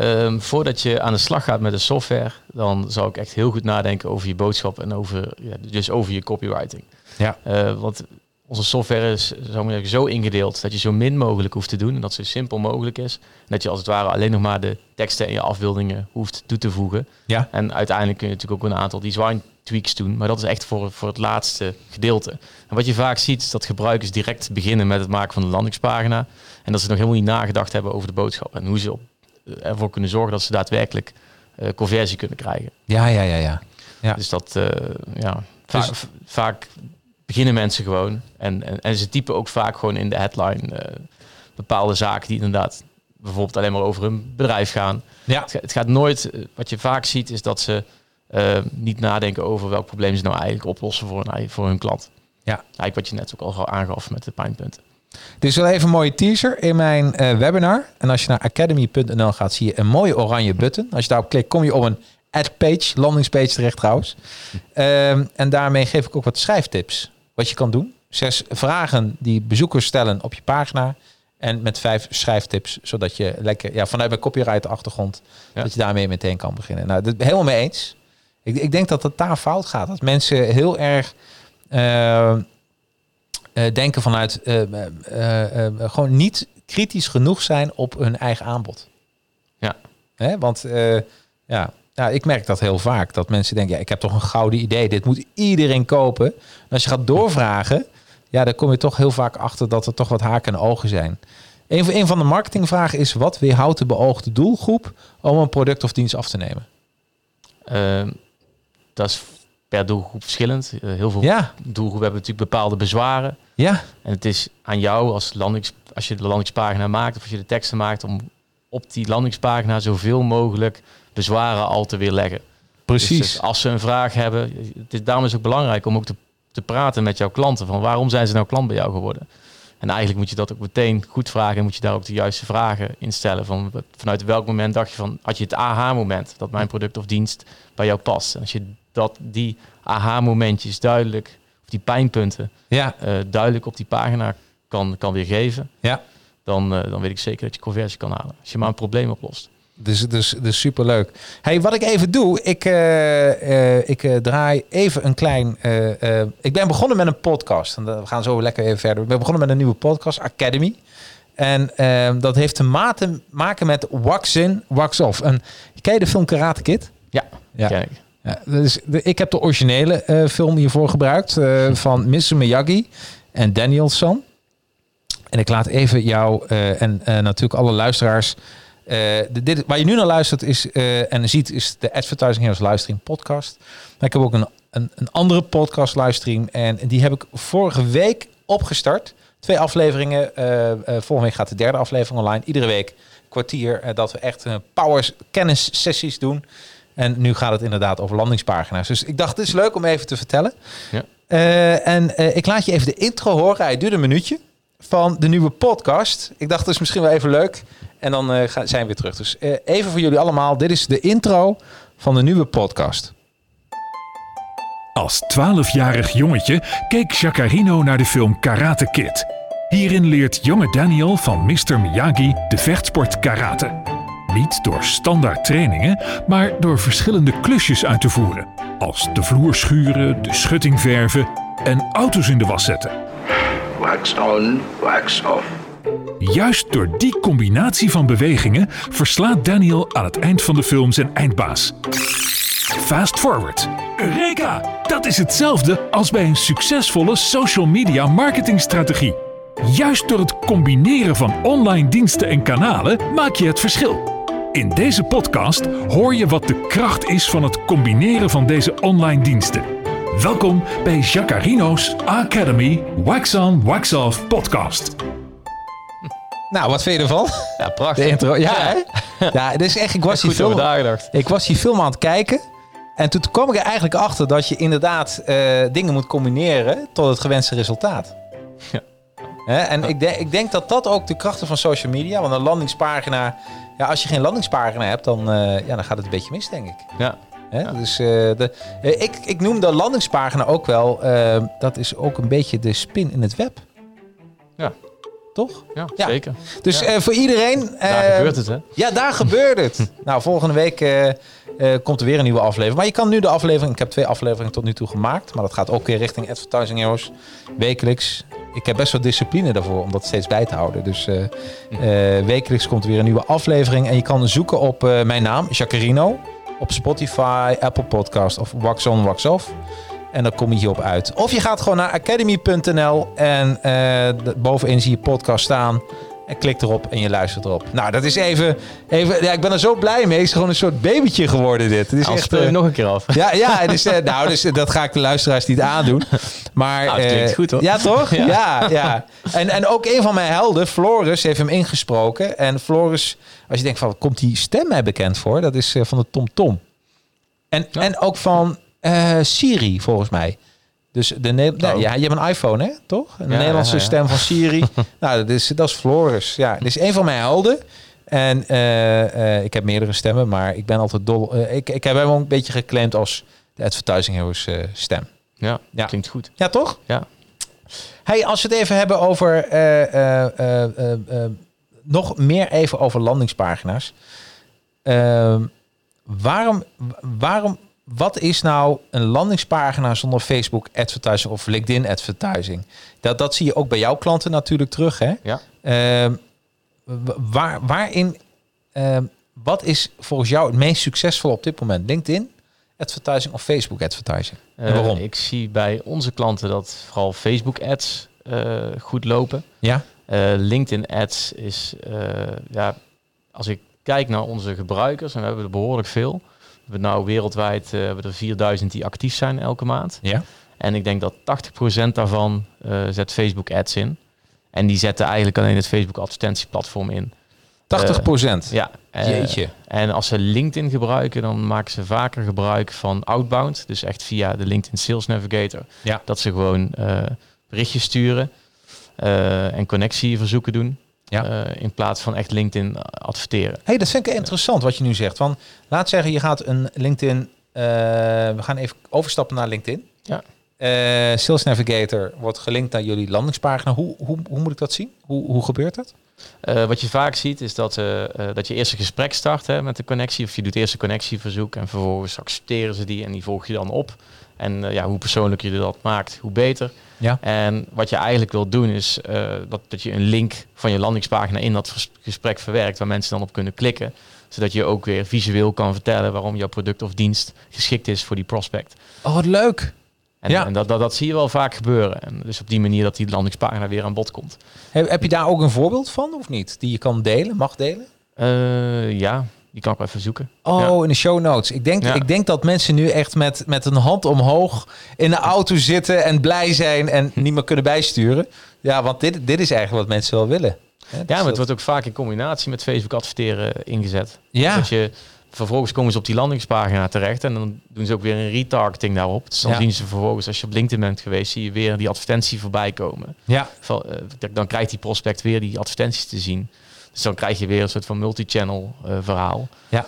Um, voordat je aan de slag gaat met de software, dan zou ik echt heel goed nadenken over je boodschap en over, ja, dus over je copywriting. Ja. want onze software is zo, zo ingedeeld dat je zo min mogelijk hoeft te doen en dat zo simpel mogelijk is. En dat je als het ware alleen nog maar de teksten en je afbeeldingen hoeft toe te voegen. Ja. En uiteindelijk kun je natuurlijk ook een aantal design tweaks doen, maar dat is echt voor, voor het laatste gedeelte. En wat je vaak ziet is dat gebruikers direct beginnen met het maken van de landingspagina en dat ze nog helemaal niet nagedacht hebben over de boodschap en hoe ze op, eh, ervoor kunnen zorgen dat ze daadwerkelijk uh, conversie kunnen krijgen. Ja, ja, ja, ja. ja. Dus dat, uh, ja, dus... vaak beginnen mensen gewoon. En, en, en, ze typen ook vaak gewoon in de headline uh, bepaalde zaken die inderdaad bijvoorbeeld alleen maar over hun bedrijf gaan. Ja. Het, gaat nooit, eh, wat je vaak ziet, is dat ze uh, niet nadenken over welk probleem ze nou eigenlijk oplossen voor hun, voor hun klant. Ja. Eigenlijk wat je net ook al aangaf met de pijnpunten. Dit is wel even een mooie teaser in mijn uh, webinar. En als je naar academy.nl gaat, zie je een mooie oranje button. Als je daarop klikt, kom je op een ad page, landingspage terecht trouwens. Um, en daarmee geef ik ook wat schrijftips wat je kan doen. Zes vragen die bezoekers stellen op je pagina. En met vijf schrijftips, zodat je lekker, ja, vanuit mijn copyright achtergrond, dat je daarmee meteen kan beginnen. Nou, dat helemaal mee eens. Ik, ik denk dat het daar fout gaat. Dat mensen heel erg uh, denken vanuit uh, gewoon niet kritisch genoeg zijn op hun eigen aanbod. Ja. Hè? Want ja, nou, ik merk dat heel vaak. Dat mensen denken, ja, ik heb toch een gouden idee. Dit moet iedereen kopen. En als je gaat doorvragen, ja, dan kom je toch heel vaak achter dat er toch wat haken en ogen zijn. Een, een van de marketingvragen is, wat weerhoudt de beoogde doelgroep om een product of dienst af te nemen? Uh, dat is per doelgroep verschillend. Uh, heel veel ja. doelgroepen hebben natuurlijk bepaalde bezwaren. Ja. En het is aan jou als, landings, als je de landingspagina maakt of als je de teksten maakt om op die landingspagina zoveel mogelijk bezwaren al te weerleggen. Precies. Dus als ze een vraag hebben, het is, daarom is het ook belangrijk om ook te, te praten met jouw klanten. Van waarom zijn ze nou klant bij jou geworden? En eigenlijk moet je dat ook meteen goed vragen en moet je daar ook de juiste vragen instellen. Van vanuit welk moment dacht je van, had je het aha-moment dat mijn product of dienst bij jou past? En als je dat, die aha-momentjes duidelijk, of die pijnpunten, ja. Uh, duidelijk op die pagina kan, kan weergeven, ja. dan, uh, dan weet ik zeker dat je conversie kan halen. Als je maar een probleem oplost. Dus, dus, dus superleuk. Hey, wat ik even doe, ik, uh, uh, ik uh, draai even een klein. ik ben begonnen met een podcast. En we gaan zo lekker even verder. Ik ben begonnen met een nieuwe podcast, Academy. En dat heeft te maken met Wax In, Wax Off. En ken je de film Karate Kid? Ja, ja. Kijk. Ja, dus ik heb de originele film hiervoor gebruikt van Mr. Miyagi en Danielson. En ik laat even jou en natuurlijk alle luisteraars uh, dit, waar je nu naar luistert is, uh, en ziet is de Advertising Heroes livestream podcast. Maar ik heb ook een, een, een andere podcast livestream en die heb ik vorige week opgestart. Twee afleveringen. Uh, volgende week gaat de derde aflevering online. Iedere week kwartier dat we echt power kennis sessies doen. En nu gaat het inderdaad over landingspagina's. Dus ik dacht, het is leuk om even te vertellen. Ja. en ik laat je even de intro horen. Hij duurt een minuutje van de nieuwe podcast. Ik dacht, het is misschien wel even leuk. En dan uh, zijn we weer terug. Dus uh, even voor jullie allemaal. Dit is de intro van de nieuwe podcast. Als 12-jarig jongetje keek Jacarino naar de film Karate Kid. Hierin leert jonge Daniel van Mr. Miyagi de vechtsport karate. Niet door standaard trainingen, maar door verschillende klusjes uit te voeren. Als de vloer schuren, de schutting verven en auto's in de was zetten. Wax on, wax off. Juist door die combinatie van bewegingen verslaat Daniel aan het eind van de film zijn eindbaas. Fast forward. Eureka! Dat is hetzelfde als bij een succesvolle social media marketingstrategie. Juist door het combineren van online diensten en kanalen maak je het verschil. In deze podcast hoor je wat de kracht is van het combineren van deze online diensten. Welkom bij Jacarino's Academy Wax On Wax Off podcast. Nou, wat vind je ervan? Ja, prachtig. De intro. Ja, hè? ja dus echt, ik was, die film, ik was die film aan het kijken. En toen kwam ik er eigenlijk achter dat je inderdaad uh, dingen moet combineren tot het gewenste resultaat. Ja. Hè? En Ik, denk, ik denk dat dat ook de krachten van social media. Want een landingspagina, ja, als je geen landingspagina hebt, dan, uh, ja, dan gaat het een beetje mis, denk ik. Ja. Hè? Ja. Dus uh, de, ik, ik noem de landingspagina ook wel, dat is ook een beetje de spin in het web. Ja. Toch? Ja, zeker. Dus uh, voor iedereen... daar uh, gebeurt het, hè? Ja, daar gebeurt het. nou, volgende week uh, eh, komt er weer een nieuwe aflevering. Maar je kan nu de aflevering, ik heb twee afleveringen tot nu toe gemaakt, maar dat gaat ook weer richting Advertising Heroes. Wekelijks. Ik heb best wel discipline daarvoor om dat steeds bij te houden. Dus wekelijks komt er weer een nieuwe aflevering. En je kan zoeken op mijn naam, Jacarino. Op Spotify, Apple Podcast of Wax On, Wax Off. En dan kom je hierop uit. Of je gaat gewoon naar academy.nl en uh, bovenin zie je podcast staan. En klik erop en je luistert erop. Nou, dat is even... even ja, ik ben er zo blij mee. Het is gewoon een soort babytje geworden dit. Het is echt, uh, nog een keer af. Ja, ja dus, uh, nou, dus dat ga ik de luisteraars niet aandoen. Maar, nou, klinkt goed hoor. Ja, toch? ja, ja. ja. En, en ook een van mijn helden, Floris, heeft hem ingesproken. En Floris, als je denkt van, komt die stem mij bekend voor? Dat is van de Tom Tom. En, en ook van uh, Siri, volgens mij. Dus de ne oh. ja, je hebt een iPhone, hè? Toch? Een Nederlandse stem van Siri. nou, dat is, dat is Floris. Ja, dit is een van mijn helden. En uh, uh, ik heb meerdere stemmen, maar ik ben altijd dol. ik, ik heb hem ook een beetje geclaimd als de Advertising Heroes stem. Ja, ja, klinkt goed. Ja, toch? Ja. Hey, als we het even hebben over nog meer even over landingspagina's. Ehm, waarom, waarom wat is nou een landingspagina zonder Facebook advertising of LinkedIn advertising? Dat, dat zie je ook bij jouw klanten natuurlijk terug. Hè? Ja. Uh, waar, waarin, uh, wat is volgens jou het meest succesvol op dit moment? LinkedIn advertising of Facebook advertising? En waarom? Uh, ik zie bij onze klanten dat vooral Facebook ads eh, goed lopen. Ja. Eh, LinkedIn ads is, ja, als ik kijk naar onze gebruikers, en we hebben er behoorlijk veel we nou wereldwijd uh, hebben er 4000 die actief zijn elke maand. Ja. En ik denk dat 80% daarvan uh, zet Facebook ads in. En die zetten eigenlijk alleen het Facebook advertentieplatform in. 80% uh, Ja. Jeetje. En als ze LinkedIn gebruiken, dan maken ze vaker gebruik van outbound. Dus echt via de LinkedIn Sales Navigator. Ja. Dat ze gewoon berichtjes sturen en connectieverzoeken doen. Ja. Uh, in plaats van echt LinkedIn adverteren. hey, dat vind ik interessant wat je nu zegt. Van, laat zeggen, je gaat een LinkedIn... Uh, we gaan even overstappen naar LinkedIn. Ja. Uh, Sales Navigator wordt gelinkt naar jullie landingspagina. Hoe, hoe, hoe moet ik dat zien? Hoe, hoe gebeurt dat? wat je vaak ziet is dat, dat je eerst een gesprek start hè, met de connectie. Of je doet eerst een connectieverzoek en vervolgens accepteren ze die en die volg je dan op. En ja, hoe persoonlijker je dat maakt, hoe beter. Ja. En wat je eigenlijk wil doen is uh, dat, dat je een link van je landingspagina in dat gesprek verwerkt, waar mensen dan op kunnen klikken. Zodat je ook weer visueel kan vertellen waarom jouw product of dienst geschikt is voor die prospect. Oh, wat leuk. En, ja. en dat, dat, dat, zie je wel vaak gebeuren. En dus op die manier dat die landingspagina weer aan bod komt. Heb, heb je daar ook een voorbeeld van of niet? Die je kan delen, mag delen? Uh, ja, die kan ik even zoeken. Oh, in de show notes. Ik denk, ik denk dat mensen nu echt met, met een hand omhoog in de auto zitten en blij zijn en niet meer kunnen bijsturen. Ja, want dit, dit is eigenlijk wat mensen wel willen. Ja, maar het wordt ook vaak in combinatie met Facebook adverteren ingezet. Ja. Dus je, vervolgens komen ze op die landingspagina terecht en dan doen ze ook weer een retargeting daarop. Dus dan zien ze vervolgens, als je op LinkedIn bent geweest, zie je weer die advertentie voorbij komen. Ja. Uh, dan krijgt die prospect weer die advertenties te zien. Dus dan krijg je weer een soort van multi-channel uh, verhaal. Ja.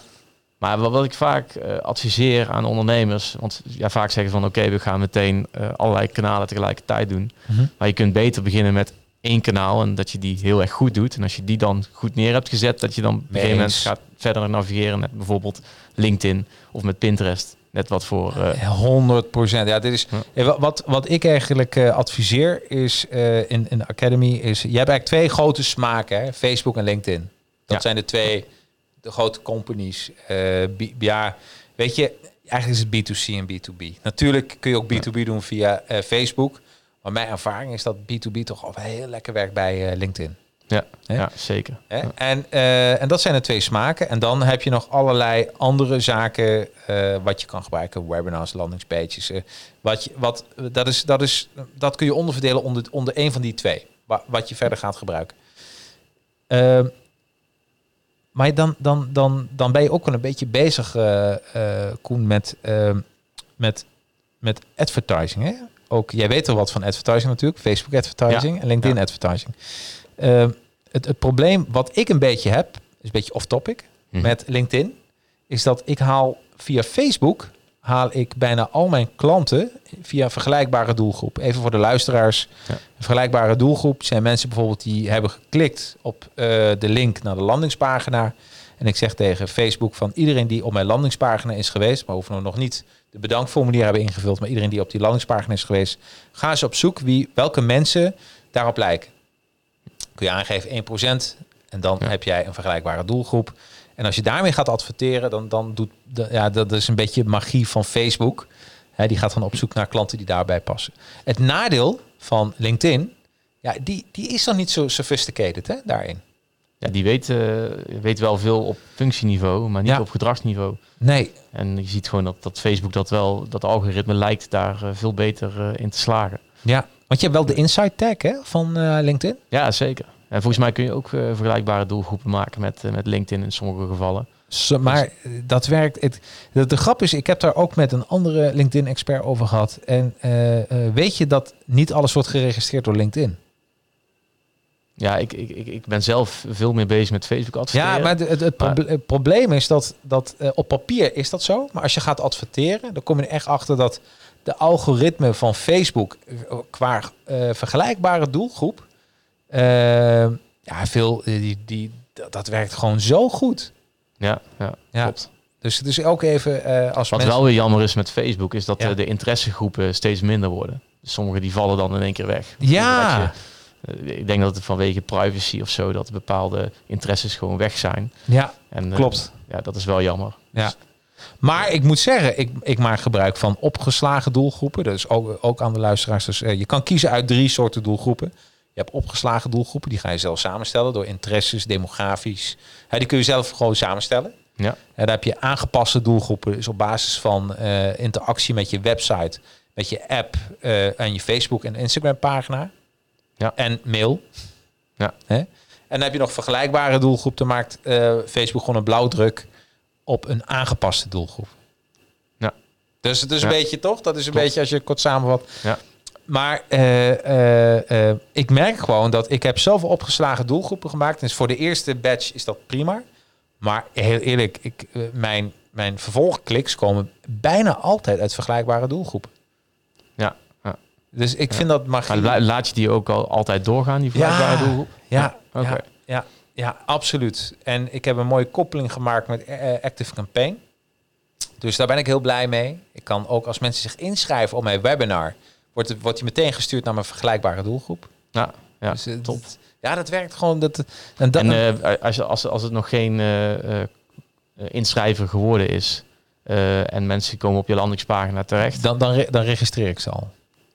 Maar wat ik vaak uh, adviseer aan ondernemers, want ja, vaak zeggen van oké, we gaan meteen uh, allerlei kanalen tegelijkertijd doen. Mm -hmm. Maar je kunt beter beginnen met één kanaal en dat je die heel erg goed doet. En als je die dan goed neer hebt gezet, dat je dan op een gegeven moment gaat verder navigeren met bijvoorbeeld LinkedIn of met Pinterest. Net wat voor. Uh... 100 procent. Ja, dit is ja. wat, wat ik eigenlijk uh, adviseer is uh, in, in de Academy is. Je hebt eigenlijk twee grote smaken: hè? Facebook en LinkedIn. Dat ja. zijn de twee de grote companies. ja, weet je, eigenlijk is het B2C en B2B. Natuurlijk kun je ook B2B ja. doen via Facebook. Maar mijn ervaring is dat B2B toch al heel lekker werkt bij LinkedIn. Ja, ja zeker. Ja. En, uh, en dat zijn de twee smaken. En dan heb je nog allerlei andere zaken uh, wat je kan gebruiken. Webinars, landingspages. Uh, wat je, wat, dat, is, dat, is, dat kun je onderverdelen onder, onder een van die twee. Wat, wat je verder gaat gebruiken. Ehm, maar dan, dan, dan, dan ben je ook wel een beetje bezig, Koen, met, ehm, met, met advertising. Hè? Ook, jij weet er wat van advertising natuurlijk. Facebook advertising ja. en LinkedIn ja. advertising. Uh, het, het probleem wat ik een beetje heb, is een beetje off-topic, hm. met LinkedIn, is dat ik haal via Facebook haal ik bijna al mijn klanten via een vergelijkbare doelgroep. Even voor de luisteraars. Ja. Een vergelijkbare doelgroep zijn mensen bijvoorbeeld die hebben geklikt op uh, de link naar de landingspagina. En ik zeg tegen Facebook van iedereen die op mijn landingspagina is geweest, maar hoeven we nog niet de bedankformulier hebben ingevuld, maar iedereen die op die landingspagina is geweest, ga eens op zoek wie, welke mensen daarop lijken. Kun je aangeven 1% en dan heb jij een vergelijkbare doelgroep. En als je daarmee gaat adverteren, dan, dan doet de, ja, dat is een beetje magie van Facebook. He, die gaat dan op zoek naar klanten die daarbij passen. Het nadeel van LinkedIn, ja, die, die is dan niet zo sophisticated hè, daarin. Ja, die weet, uh, weet wel veel op functieniveau, maar niet op gedragsniveau. Nee. En je ziet gewoon dat, dat Facebook dat wel, dat algoritme lijkt daar uh, veel beter uh, in te slagen. Ja, want je hebt wel de insight tag hè, van LinkedIn. Ja, zeker. En volgens mij kun je ook vergelijkbare doelgroepen maken met, met LinkedIn in sommige gevallen. So, maar dat werkt. Het, de, de, grap is, ik heb daar ook met een andere LinkedIn-expert over gehad. En weet je dat niet alles wordt geregistreerd door LinkedIn? Ja, ik, ik, ik ben zelf veel meer bezig met Facebook adverteren. Ja, maar het, het, probleem is dat, dat uh, op papier is dat zo. Maar als je gaat adverteren, dan kom je er echt achter dat de algoritme van Facebook eh, qua uh, vergelijkbare doelgroep, uh, ja, veel, die, die, dat werkt gewoon zo goed. Ja, ja, ja. klopt. Dus het is ook even als Wat wel weer jammer is met Facebook, is dat de interessegroepen steeds minder worden. Sommigen die vallen dan in één keer weg. Ja. Eh, ik denk dat het vanwege privacy of zo dat bepaalde interesses gewoon weg zijn. Ja, en, eh, klopt. ja, dat is wel jammer. Ja. Dus- maar ik moet zeggen, ik, ik maak gebruik van opgeslagen doelgroepen. Dus ook, ook aan de luisteraars. Dus, uh, je kan kiezen uit drie soorten doelgroepen. Je hebt opgeslagen doelgroepen, die ga je zelf samenstellen door interesses, demografisch. Die kun je zelf gewoon samenstellen. Ja. En dan heb je aangepaste doelgroepen, dus op basis van uh, interactie met je website, met je app uh, en je Facebook en Instagram pagina ja. en mail. Ja. En dan heb je nog vergelijkbare doelgroep. Dan maakt uh, Facebook gewoon een blauwdruk op een aangepaste doelgroep. Ja. Dus het is een beetje toch? Dat is een beetje als je kort samenvat. Ja. Maar uh, uh, ik merk gewoon dat ik heb zoveel opgeslagen doelgroepen gemaakt. Dus voor de eerste batch is dat prima. Maar heel eerlijk, ik, mijn, mijn vervolgkliks komen bijna altijd uit vergelijkbare doelgroepen. Ja. Dus ik vind dat magie... Maar laat je die ook al altijd doorgaan, die vergelijkbare ja, doelgroep? Ja, ja, ja, ja, ja, absoluut. En ik heb een mooie koppeling gemaakt met uh, Active Campaign. Dus daar ben ik heel blij mee. Ik kan ook als mensen zich inschrijven op mijn webinar, wordt, het, wordt die meteen gestuurd naar mijn vergelijkbare doelgroep. Ja, ja dus, uh, top. Dat, ja, dat werkt gewoon. Dat, en dat, en uh, als, als, als het nog geen inschrijver geworden is en mensen komen op je landingspagina terecht... Dan, dan, dan registreer ik ze al.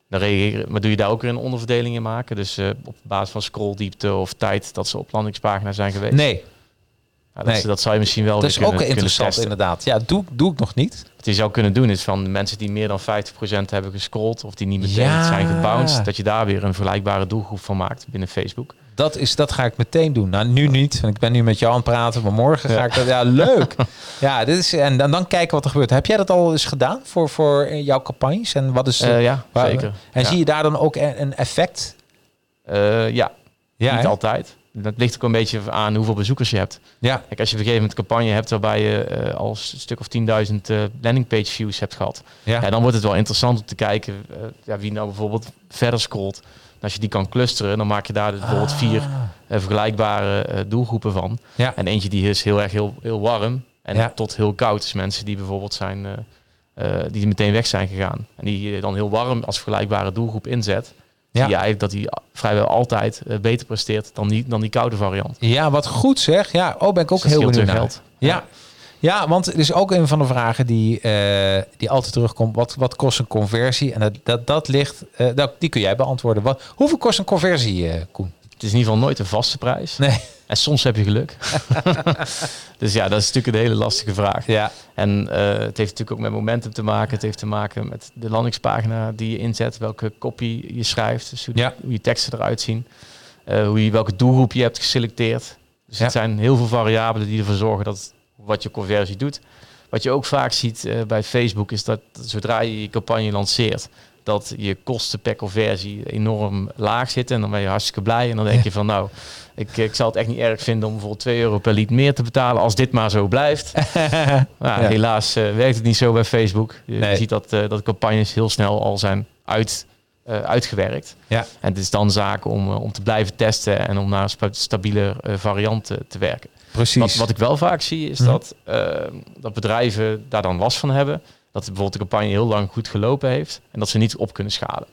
Dan maar doe je daar ook weer een onderverdeling in maken? Dus uh, op basis van scrolldiepte of tijd dat ze op landingspagina zijn geweest? Nee. Ja, dat, nee. dat zou je misschien wel Dat is kunnen, ook interessant inderdaad. Ja, doe, doe ik nog niet. Wat je zou kunnen doen is van mensen die meer dan 50% hebben gescrolld of die niet meteen ja. zijn gebounced, dat je daar weer een vergelijkbare doelgroep van maakt binnen Facebook. Dat, is, dat ga ik meteen doen. Nou, nu niet, want ik ben nu met jou aan het praten, maar morgen ga ik dat. Ja, leuk. ja, dit is, en dan, dan kijken wat er gebeurt. Heb jij dat al eens gedaan voor, voor jouw campagnes? En wat is. Uh, ja, waar, zeker. En ja. zie je daar dan ook een effect? Uh, ja, ja niet hè? altijd. Dat ligt ook een beetje aan hoeveel bezoekers je hebt. Ja. Kijk, als je op een gegeven moment een campagne hebt waarbij je uh, al een stuk of 10.000 uh, landingpage views hebt gehad, ja. ja. dan wordt het wel interessant om te kijken ja, wie nou bijvoorbeeld verder scrolt. En als je die kan clusteren, dan maak je daar dus bijvoorbeeld Ah. vier uh, vergelijkbare doelgroepen van. Ja. En eentje die is heel erg heel, heel warm en Ja. tot heel koud. Dus mensen die bijvoorbeeld zijn, uh, die meteen weg zijn gegaan. En die je dan heel warm als vergelijkbare doelgroep inzet. Ja. Zie je eigenlijk dat die vrijwel altijd beter presteert dan die, dan die koude variant. Ja, wat goed zeg. Ja, oh, ben ik ook Dus heel benieuwd naar. Ja. Ja, want het is ook een van de vragen die, eh, die altijd terugkomt. Wat, wat kost een conversie? En dat, dat, dat ligt, eh, dat, die kun jij beantwoorden. Wat, hoeveel kost een conversie, eh, Koen? Het is in ieder geval nooit een vaste prijs. Nee. En soms heb je geluk. dus ja, dat is natuurlijk een hele lastige vraag. Ja. En uh, het heeft natuurlijk ook met momentum te maken. Het heeft te maken met de landingspagina die je inzet, welke copy je schrijft, dus hoe, Ja. hoe je teksten eruit zien, uh, hoe je, welke doelgroep je hebt geselecteerd. Dus Ja. het zijn heel veel variabelen die ervoor zorgen dat wat je conversie doet. Wat je ook vaak ziet uh, bij Facebook is dat zodra je je campagne lanceert, dat je kosten per conversie enorm laag zitten. En dan ben je hartstikke blij. En dan denk Ja. je van nou, ik, ik zal het echt niet erg vinden om bijvoorbeeld 2 euro per lied meer te betalen als dit maar zo blijft. nou, Ja. Helaas uh, werkt het niet zo bij Facebook. Je Nee. ziet dat, uh, dat campagnes heel snel al zijn uit, uh, uitgewerkt. Ja. En het is dan zaak om, om te blijven testen en om naar een sta- stabiele variant te werken. Precies. Wat, wat ik wel vaak zie is Hm. dat, eh, dat bedrijven daar dan last van hebben. Dat bijvoorbeeld de campagne heel lang goed gelopen heeft en dat ze niet op kunnen schalen.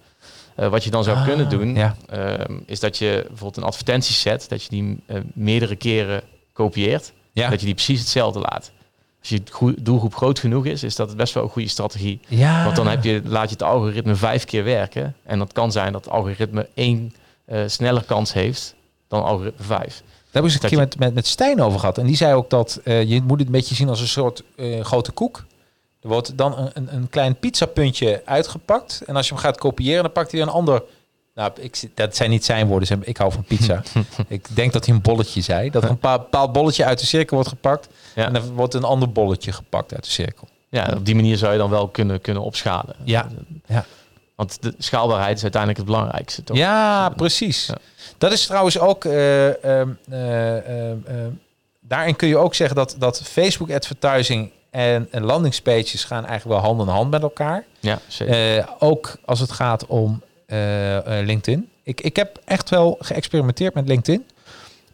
Eh, wat je dan zou Ah, kunnen doen, ja. ehm, is dat je bijvoorbeeld een advertentie zet, dat je die eh, meerdere keren kopieert, Ja. dat je die precies hetzelfde laat. Als je doelgroep groot genoeg is, is dat best wel een goede strategie. Ja. Want dan heb je, laat je het algoritme vijf keer werken. En dat kan zijn dat het algoritme één eh, sneller kans heeft dan algoritme vijf. Daar hebben ze een Dat keer met, met, met Stijn over gehad. En die zei ook dat eh, je moet het een beetje zien als een soort eh, grote koek. Er wordt dan een, een, een klein pizzapuntje uitgepakt. En als je hem gaat kopiëren, dan pakt hij een ander. Nou, ik, dat zijn niet zijn woorden. Ik hou van pizza. ik denk dat hij een bolletje zei. Dat er een paar- bepaald bolletje uit de cirkel wordt gepakt. Ja. En dan wordt een ander bolletje gepakt uit de cirkel. Ja, op die manier zou je dan wel kunnen, kunnen opschalen. Ja, ja. Want de schaalbaarheid is uiteindelijk het belangrijkste. Toch? Ja, precies. Ja. Dat is trouwens ook. eh, ehm, eh, ehm, ehm, daarin kun je ook zeggen dat, dat Facebook advertising en, en landingspages gaan eigenlijk wel hand in hand met elkaar. Ja, zeker. Eh, ook als het gaat om LinkedIn. Ik, ik heb echt wel geëxperimenteerd met LinkedIn.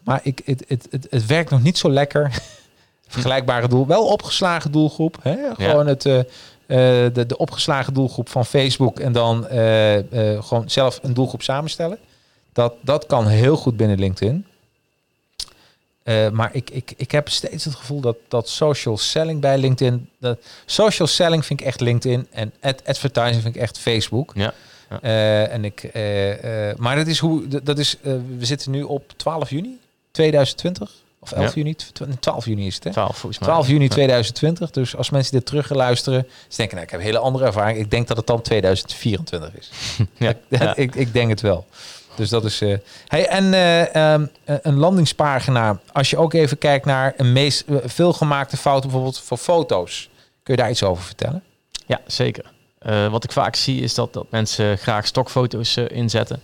Maar ik, het, het, het, het werkt nog niet zo lekker. Vergelijkbare doel. Wel opgeslagen doelgroep. Hè? Gewoon het, de, de opgeslagen doelgroep van Facebook. En dan gewoon zelf een doelgroep samenstellen. Dat, dat kan heel goed binnen LinkedIn. Eh, maar ik, ik, ik heb steeds het gevoel dat, dat social selling bij LinkedIn. Dat social selling vind ik echt LinkedIn. En ad advertising vind ik echt Facebook. Ja, ja. Eh, en ik, eh, maar dat is hoe. dat- is, we zitten nu op 12 juni 2020. Of 11 Ja. juni? Tw- 12 juni is het, hè? 12 volgens mij. 12 juni Ja. 2020. Dus als mensen dit terug gaan luisteren, ze denken, nou, ik heb een hele andere ervaring. Ik denk dat het dan 2024 is. Ja, ja. ik, ik denk het wel. Dus dat is. eh hey, en eh, ehm, een landingspagina. Als je ook even kijkt naar een meest eh, veelgemaakte fout, bijvoorbeeld voor foto's. Kun je daar iets over vertellen? Ja, zeker. Eh, wat ik vaak zie is dat, dat mensen graag stokfoto's eh, inzetten.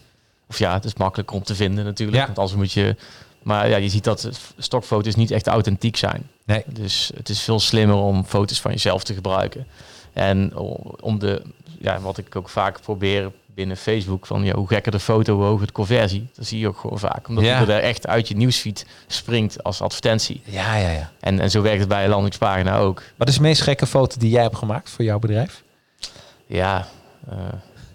Of ja, het is makkelijk om te vinden natuurlijk. Ja. Want anders moet je... Maar ja, je ziet dat stokfoto's niet echt authentiek zijn. Nee. Dus het is veel slimmer om foto's van jezelf te gebruiken. En om de... Ja, wat ik ook vaak probeer binnen Facebook. Van ja, hoe gekker de foto, hoe hoger de conversie. Dat zie je ook gewoon vaak. Omdat Ja. er echt uit je nieuwsfeed springt als advertentie. Ja, ja, ja. En, en zo werkt het bij een landingspagina ook. Wat is de meest gekke foto die jij hebt gemaakt voor jouw bedrijf? Ja, eh,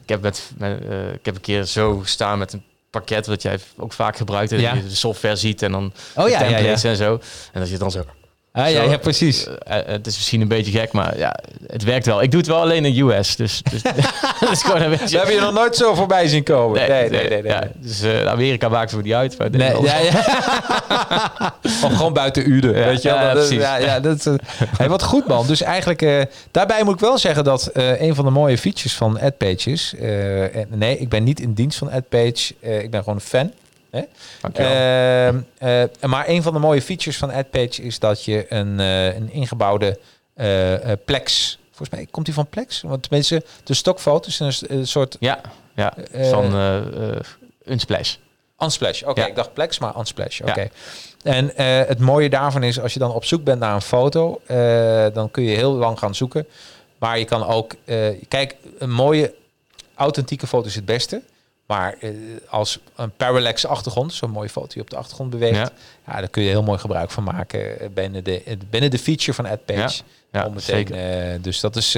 ik, heb met, met, eh, ik heb een keer zo staan met een pakket wat jij ook vaak gebruikt. En Ja. je de software ziet en dan Oh de ja, ja, ja. templates en zo. En dat je dan zo... Ah, ja, ja, precies. eh, eh, het is misschien een beetje gek, maar ja, het werkt wel. Ik doe het wel alleen in US, dus, dus dat is gewoon een beetje... Hebben je nog nooit zo voorbij zien komen. Nee, nee, nee. nee, ja, dus eh, Amerika maakt het niet uit. Maar Nee, ja, ja. of gewoon buiten Uden, Ja, weet je wel. ja, dat, is- precies. ja, ja, dat is, eh, hey, wat goed man. Dus eigenlijk, eh, daarbij moet ik wel zeggen dat eh, een van de mooie features van AdPage eh, en nee, ik ben niet in dienst van AdPage. eh ik ben gewoon een fan. Hè? Ehm, eh, maar een van de mooie features van AdPage is dat je een, eh, een ingebouwde eh, Plex... Volgens mij komt die van Plex. Want tenminste, de stokfoto's zijn een, een soort ja, ja, van eh eh Unsplash. Unsplash. Oké, Ja. ik dacht Plex, maar Unsplash. Ja. Oké. En het mooie daarvan is, als je dan op zoek bent naar een foto, dan kun je heel lang gaan zoeken. Maar je kan ook, eh, kijk, een mooie authentieke foto is het beste. Maar eh, als een parallax achtergrond, zo'n mooie foto die op de achtergrond beweegt, ja. Ja. daar kun je heel mooi gebruik van maken eh, binnen de, binnen de feature van AdPage. Ja, meteen, eh, dus dat is,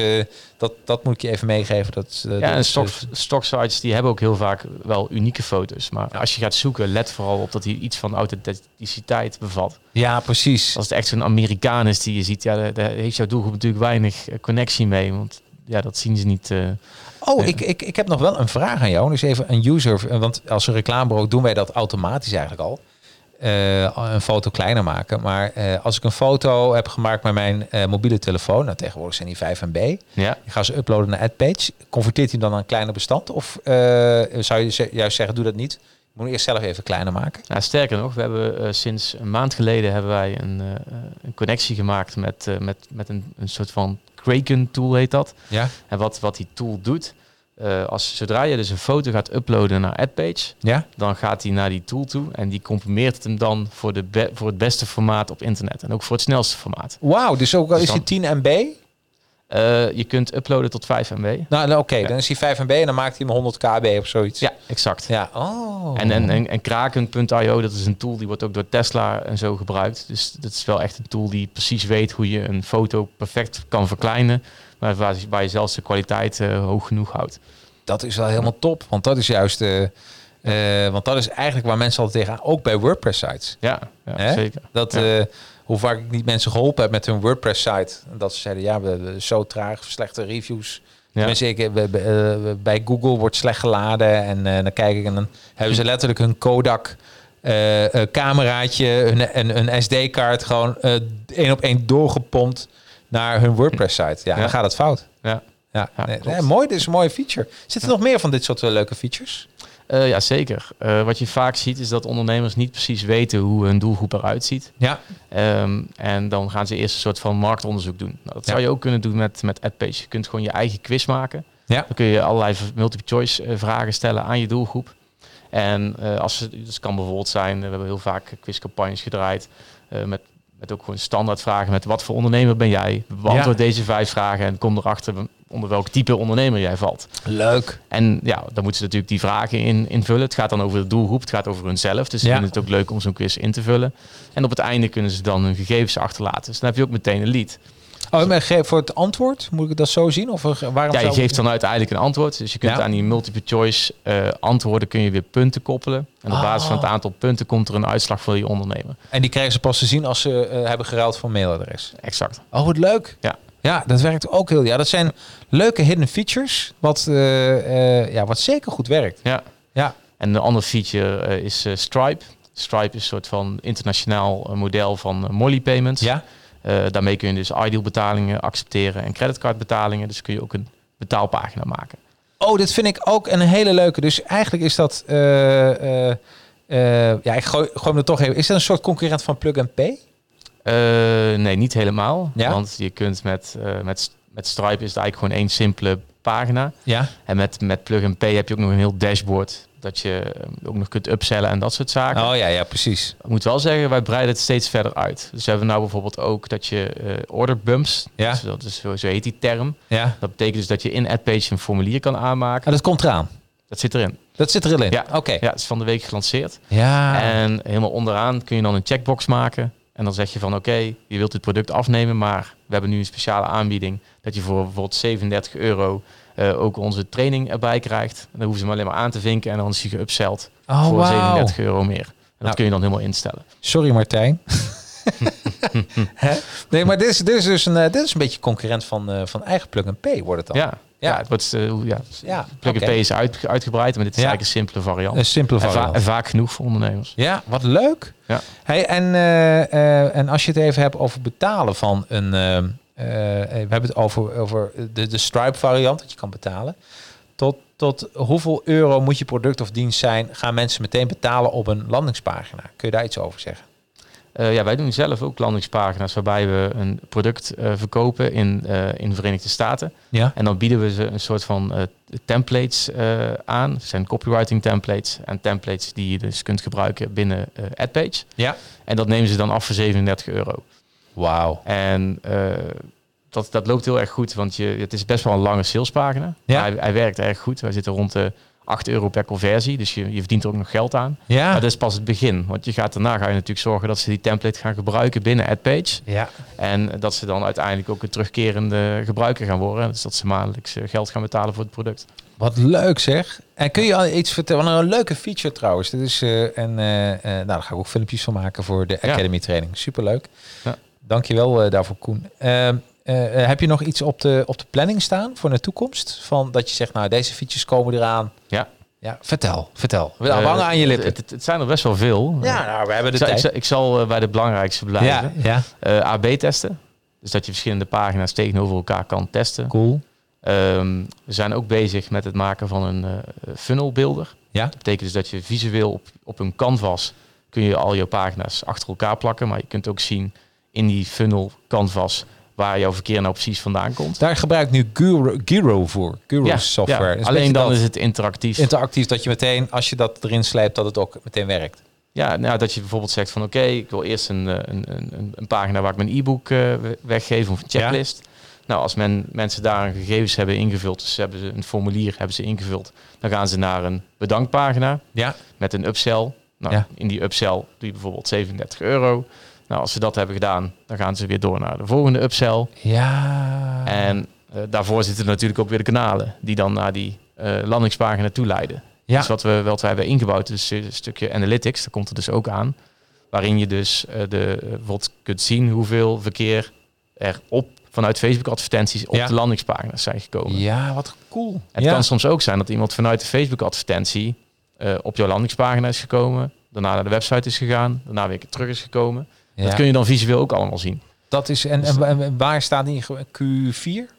dat, dat moet ik je even meegeven. Dat, eh, Ja, en stock, stocksites die hebben ook heel vaak wel unieke foto's. Maar als je gaat zoeken, let vooral op dat hij iets van authenticiteit bevat. ja, precies. Als het echt zo'n Amerikaan is die je ziet, ja, daar, daar heeft jouw doelgroep natuurlijk weinig connectie mee. Want ja, dat zien ze niet. Oh, Ja. ik, ik, ik heb nog wel een vraag aan jou. Dus even een user, want als een reclamebureau doen wij dat automatisch eigenlijk al. Eh, een foto kleiner maken. Maar eh, als ik een foto heb gemaakt met mijn eh, mobiele telefoon, nou tegenwoordig zijn die 5 MB. ja, Ik ga ze uploaden naar AdPage. Converteert hij dan naar een kleiner bestand? Of zou je juist zeggen, doe dat niet? Je moet eerst zelf even kleiner maken. Nou, sterker nog, we hebben sinds een maand geleden hebben wij een, een connectie gemaakt met, met, met een, een soort van Kraken tool heet dat. Ja? En wat, wat die tool doet, eh, als, zodra je dus een foto gaat uploaden naar AdPage, Ja? dan gaat hij naar die tool toe en die comprimeert hem dan voor, de voor het beste formaat op internet en ook voor het snelste formaat. Wauw, dus ook al Dus is die 10 MB? Uh, je kunt uploaden tot 5 MB. Nou, nou oké, dan is hij 5 MB en dan maakt hij hem 100 KB of zoiets. Ja, exact. Ja, oh. En, en, en, en Kraken.io, dat is een tool die wordt ook door Tesla en zo gebruikt. Dus dat is wel echt een tool die precies weet hoe je een foto perfect kan verkleinen. Maar waar, waar je zelfs de kwaliteit uh, hoog genoeg houdt. Dat is wel helemaal top, want dat is juist... Uh, want dat is eigenlijk waar mensen altijd tegenaan, ook bij WordPress-sites. Ja, ja zeker. Dat, ja hoe vaak ik niet mensen geholpen heb met hun WordPress-site. Dat ze zeiden, ja, we, we zo traag, slechte reviews. Ja. Ik, we, uh, bij Google wordt slecht geladen en uh, dan kijk ik en dan hebben ze letterlijk hun Kodak uh, cameraatje, hun, een, een SD-kaart gewoon één op één doorgepompt naar hun WordPress-site. Ja, ja, dan gaat het fout. Ja. Ja, nee, nee, mooi. Dit is een mooie feature. Zitten er nog meer van dit soort leuke features? Uh, ja, zeker. Uh, wat je vaak ziet is dat ondernemers niet precies weten hoe hun doelgroep eruit ziet. Ja. Um, en dan gaan ze eerst een soort van marktonderzoek doen. Nou, dat zou je ook kunnen doen met, met AdPage. Je kunt gewoon je eigen quiz maken. Ja. Dan kun je allerlei multiple choice uh, vragen stellen aan je doelgroep. En als het dus kan bijvoorbeeld zijn, we hebben heel vaak quizcampagnes gedraaid met met ook gewoon standaard vragen met wat voor ondernemer ben jij? Beantwoord ja. deze vijf vragen en kom erachter onder welk type ondernemer jij valt. Leuk. En ja, dan moeten ze natuurlijk die vragen in, invullen. Het gaat dan over de doelgroep, het gaat over hunzelf. Dus ze ja. vinden het ook leuk om zo'n quiz in te vullen. En op het einde kunnen ze dan hun gegevens achterlaten. Dus dan heb je ook meteen een lead. Oh, maar voor het antwoord, moet ik dat zo zien? Of waarom ja, je geeft dan uiteindelijk een antwoord. Dus je kunt aan die multiple choice uh, antwoorden kun je weer punten koppelen. En op basis van het aantal punten komt er een uitslag voor je ondernemer. En die krijgen ze pas te zien als ze uh, hebben geruild van mailadres. Exact. Oh, wat leuk. Ja. Ja, dat werkt ook heel. Ja, dat zijn leuke hidden features, wat, uh, ja, wat zeker goed werkt. Ja. ja. En een ander feature is Stripe. Stripe is een soort van internationaal model van Molly Payments. Ja. Uh, daarmee kun je dus ideal betalingen accepteren en creditcardbetalingen. Dus kun je ook een betaalpagina maken. Oh, dit vind ik ook een hele leuke. Dus eigenlijk is dat. Uh, uh, ja, ik gooi, gooi er toch even. Is dat een soort concurrent van Plug and Pay? Nee, niet helemaal. Ja? Want je kunt met, met, met Stripe is het eigenlijk gewoon één simpele pagina. Ja. En met, met Plug and Pay heb je ook nog een heel dashboard dat je ehm, ook nog kunt upsellen en dat soort zaken. Oh ja, ja, precies. Ik moet wel zeggen, wij breiden het steeds verder uit. Dus we hebben nou bijvoorbeeld ook dat je uh, order bumps, ja. dus dat is zo, zo heet die term. Ja. Dat betekent dus dat je in AdPage een formulier kan aanmaken. En dat komt eraan. Dat zit erin. Dat zit erin. Ja, oké. Ja, het is van de week gelanceerd. Ja. En helemaal onderaan kun je dan een checkbox maken. En dan zeg je van oké, je wilt dit product afnemen, maar we hebben nu een speciale aanbieding dat je voor bijvoorbeeld 37 euro uh, ook onze training erbij krijgt. En dan hoeven ze maar alleen maar aan te vinken en dan is hij geupseld oh, voor wow. 37 euro meer. En dat nou, kun je dan helemaal instellen. Sorry Martijn. nee, maar dit is, dit is dus een, dit is een beetje concurrent van, uh, van eigen Plug and Pay wordt het dan. Ja, ja. het wordt, uh, ja. ja Plug and is uit, uitgebreid, maar dit is eigenlijk een simpele variant. Een simpele variant. En, va en, vaak genoeg voor ondernemers. Ja, wat leuk. Ja. Hey, en, uh, en als je het even hebt over betalen van een... Uh, we hebben het over, over de, de Stripe variant, dat je kan betalen. Tot, tot hoeveel euro moet je product of dienst zijn? Gaan mensen meteen betalen op een landingspagina? Kun je daar iets over zeggen? Uh, ja, wij doen zelf ook landingspagina's waarbij we een product uh, verkopen in, uh, in de Verenigde Staten. Ja. En dan bieden we ze een soort van templates aan. Het zijn copywriting templates en templates die je dus kunt gebruiken binnen AdPage. Ja. En dat nemen ze dan af voor 37 euro. Wauw. En dat, dat loopt heel erg goed, want je, het is best wel een lange salespagina. Ja. Hij, hij werkt erg goed. Wij zitten rond de 8 euro per conversie, dus je, je verdient er ook nog geld aan. Ja. Maar dat is pas het begin, want je gaat daarna ga je natuurlijk zorgen dat ze die template gaan gebruiken binnen AdPage. Ja. En dat ze dan uiteindelijk ook een terugkerende gebruiker gaan worden. Dus dat ze maandelijks geld gaan betalen voor het product. Wat leuk zeg. En kun je al iets vertellen? Wat een leuke feature trouwens. Dit is, uh, en, uh, uh, nou, daar ga ik ook filmpjes van maken voor de Academy ja. training. Superleuk. Ja. Dankjewel daarvoor Koen. Uh, heb je nog iets op de, op de planning staan voor de toekomst? Van dat je zegt, nou deze features komen eraan. Ja. Ja, vertel, vertel. We uh, hangen aan je lippen. Het, het, het, zijn er best wel veel. Ja, nou, we hebben de ik, tijd. Zal, ik, ik zal bij de belangrijkste blijven. Ja, ja. AB testen. Dus dat je verschillende pagina's tegenover elkaar kan testen. Cool. Um, we zijn ook bezig met het maken van een uh, funnelbeelder. Ja. Dat betekent dus dat je visueel op, op een canvas kun je al je pagina's achter elkaar plakken. Maar je kunt ook zien in die funnel canvas waar jouw verkeer nou precies vandaan komt. Daar gebruik ik nu Giro, Giro voor. Giro ja, software. Ja, alleen dan is het interactief. Interactief, dat je meteen, als je dat erin slijpt, dat het ook meteen werkt. Ja, nou, dat je bijvoorbeeld zegt van oké, okay, ik wil eerst een, een, een, een, pagina waar ik mijn e-book uh, weggeef of een checklist. Ja. Nou, als men, mensen daar een gegevens hebben ingevuld, dus hebben ze een formulier hebben ze ingevuld, dan gaan ze naar een bedankpagina Ja. met een upsell. Nou, Ja. in die upsell doe je bijvoorbeeld 37 euro. Nou, als ze dat hebben gedaan, dan gaan ze weer door naar de volgende upsell. Ja. En eh, daarvoor zitten natuurlijk ook weer de kanalen die dan naar die eh, landingspagina toe leiden. Ja. Dus wat we, wat wij hebben ingebouwd, is een stukje analytics, daar komt er dus ook aan. Waarin je dus eh, de, bijvoorbeeld kunt zien hoeveel verkeer er op vanuit Facebook advertenties op Ja. de landingspagina's zijn gekomen. Ja, wat cool. Het ja. kan soms ook zijn dat iemand vanuit de Facebook advertentie op jouw landingspagina is gekomen, daarna naar de website is gegaan, daarna weer terug is gekomen. Ja. Dat kun je dan visueel ook allemaal zien. Dat is, en, en, en waar staat die? Q4?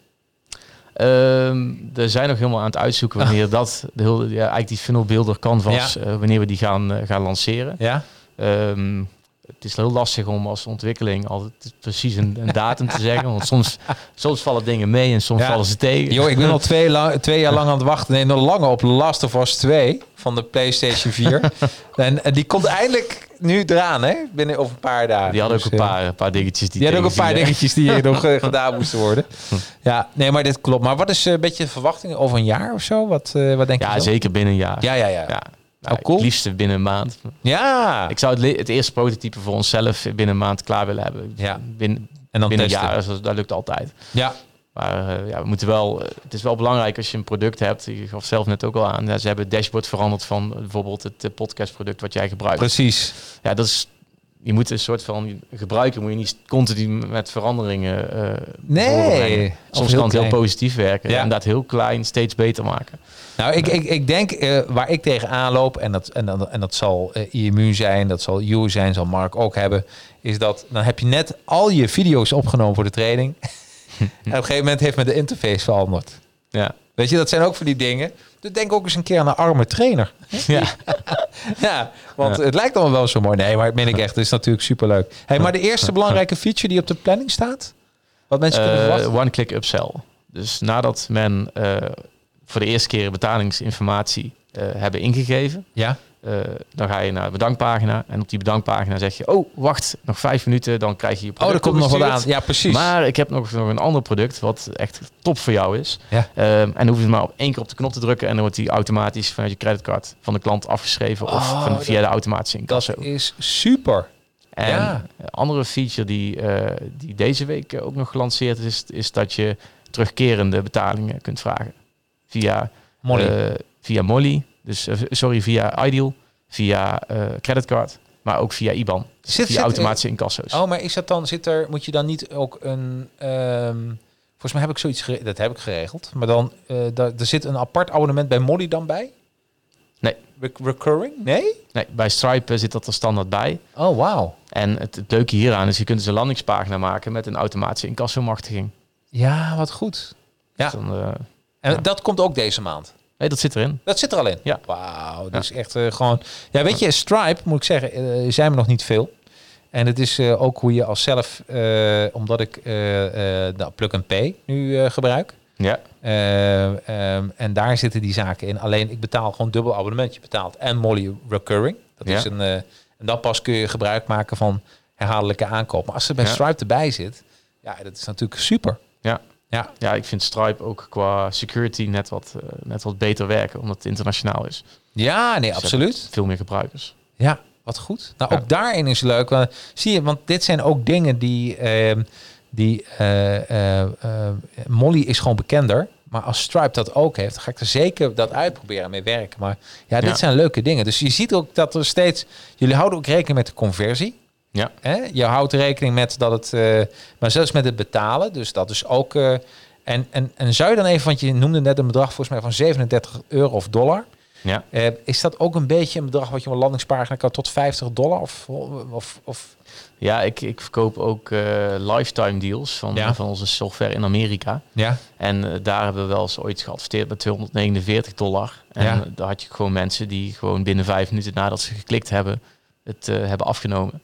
Ehm, er zijn nog helemaal aan het uitzoeken wanneer dat de hele, ja, eigenlijk die funnelbeelder canvas, Ja. eh, wanneer we die gaan, eh, gaan lanceren. Ja. Ehm, het is heel lastig om als ontwikkeling altijd precies een, een datum te zeggen. Want soms, soms vallen dingen mee en soms Ja. vallen ze tegen. Yo, ik ben al twee, la- twee jaar lang aan het wachten. Nee, nog langer op Last of Us 2 van de PlayStation 4. en, en die komt eindelijk nu eraan, hè? Binnen over een paar dagen. Die hadden ook Dus, een eh, paar, een paar dingetjes die Die hadden ook een paar dingetjes die nog eh, gedaan moesten worden. Ja, nee, maar dit klopt. Maar wat is eh, een beetje de verwachting over een jaar of zo? Wat, eh, wat denk je? Ja, zeker binnen een jaar. Ja, ja, ja. ja. Nou, Oh, cool. Het liefste binnen een maand. Ja. Ik zou het, het eerste prototype voor onszelf binnen een maand klaar willen hebben. Ja. Binnen, en dan binnen een testen. jaar, dat, dat lukt altijd. Ja. Maar eh, ja, we moeten wel, eh, het is wel belangrijk als je een product hebt. Je gaf zelf net ook al aan. Ja, ze hebben het dashboard veranderd van bijvoorbeeld het eh, podcastproduct wat jij gebruikt. Precies. Ja, dat is. Je moet een soort van gebruiker, moet je niet continu met veranderingen. Nee. Soms heel kan het heel positief werken. Ja. En dat heel klein steeds beter maken. Nou, ik, ik, ik denk waar ik tegenaan loop, en dat, en, en dat zal IMU zijn, dat zal You zijn, zal Mark ook hebben, is dat dan heb je net al je video's opgenomen voor de training. en op een gegeven moment heeft men de interface veranderd. Ja. Weet je, dat zijn ook van die dingen. Dus denk ook eens een keer aan een arme trainer. ja. Ja, want Ja. het lijkt allemaal wel zo mooi. Nee, maar het meen ik echt. Het is natuurlijk superleuk. Hey, maar de eerste belangrijke feature die op de planning staat? Wat mensen kunnen Eh, verwachten? One-click upsell. Dus nadat men eh, voor de eerste keer betalingsinformatie eh, hebben ingegeven, Ja. Eh, dan ga je naar de bedankpagina. En op die bedankpagina zeg je, oh, wacht, nog vijf minuten, dan krijg je je Oh, er product komt nog wat aan. Ja, precies. Maar ik heb nog, nog een ander product wat echt top voor jou is. Ja. Ehm, en dan hoef je maar op één keer op de knop te drukken en dan wordt die automatisch vanuit je creditcard van de klant afgeschreven of Oh, van, via dat- de automatische incasso. dat is super. En Ja. een andere feature die, eh, die deze week eh, ook nog gelanceerd is, is dat je terugkerende betalingen kunt vragen. Via Molly. via Molly, dus eh, sorry, via Ideal, via eh, creditcard, maar ook via IBAN. Dus Zit- via zit- automatische incasso's. Oh, maar is dat dan, zit er, moet je dan niet ook een, ehm, volgens mij heb ik zoiets, dat heb ik geregeld, maar dan, eh daar, er zit een apart abonnement bij Molly dan bij? Nee. Re- recurring? Nee? Nee, bij Stripe zit dat er standaard bij. Oh, wauw. En het, het leuke hieraan is, je kunt dus een landingspagina maken met een automatische incassomachtiging. Ja, wat goed. Ja. Dus dan, eh, En Ja. dat komt ook deze maand. Nee, dat zit erin. Dat zit er al in. Ja. Wauw, dat is echt eh, gewoon. Ja, weet je, Stripe moet ik zeggen, eh, zijn we nog niet veel. En het is eh, ook hoe je als zelf, omdat ik de plug and pay nu gebruik. Ja, Eh, ehm, en daar zitten die zaken in. Alleen ik betaal gewoon dubbel abonnement. Je betaalt en Molly Recurring. Dat Ja. is een. en dan pas kun je gebruik maken van herhaaldelijke aankoop. Maar als er bij. Stripe erbij zit, ja, dat is natuurlijk super. Ja. Ja. ja, ik vind Stripe ook qua security net wat, eh, net wat beter werken, omdat het internationaal is. Ja, nee, Dus absoluut. Veel meer gebruikers. Ja, wat goed. Nou, Ja. ook daarin is leuk. Want, zie je, want dit zijn ook dingen die. ehm, die eh, eh, Molly is gewoon bekender. Maar als Stripe dat ook heeft, dan ga ik er zeker dat uitproberen en mee werken. Maar ja, dit Ja. zijn leuke dingen. Dus je ziet ook dat er steeds. Jullie houden ook rekening met de conversie. Ja. Hè? Je houdt rekening met dat het. eh, maar zelfs met het betalen. Dus dat is ook. eh, en, en, en zou je dan even, want je noemde net een bedrag volgens mij van 37 euro of dollar. Ja. Eh, is dat ook een beetje een bedrag wat je op een landingspagina kan tot 50 dollar? Of, of, of Ja, ik, ik verkoop ook lifetime deals van, Ja. van onze software in Amerika. ja? En daar hebben we wel eens ooit geadverteerd met 249 dollar. En Ja. daar had je gewoon mensen die gewoon binnen vijf minuten nadat ze geklikt hebben, het hebben afgenomen.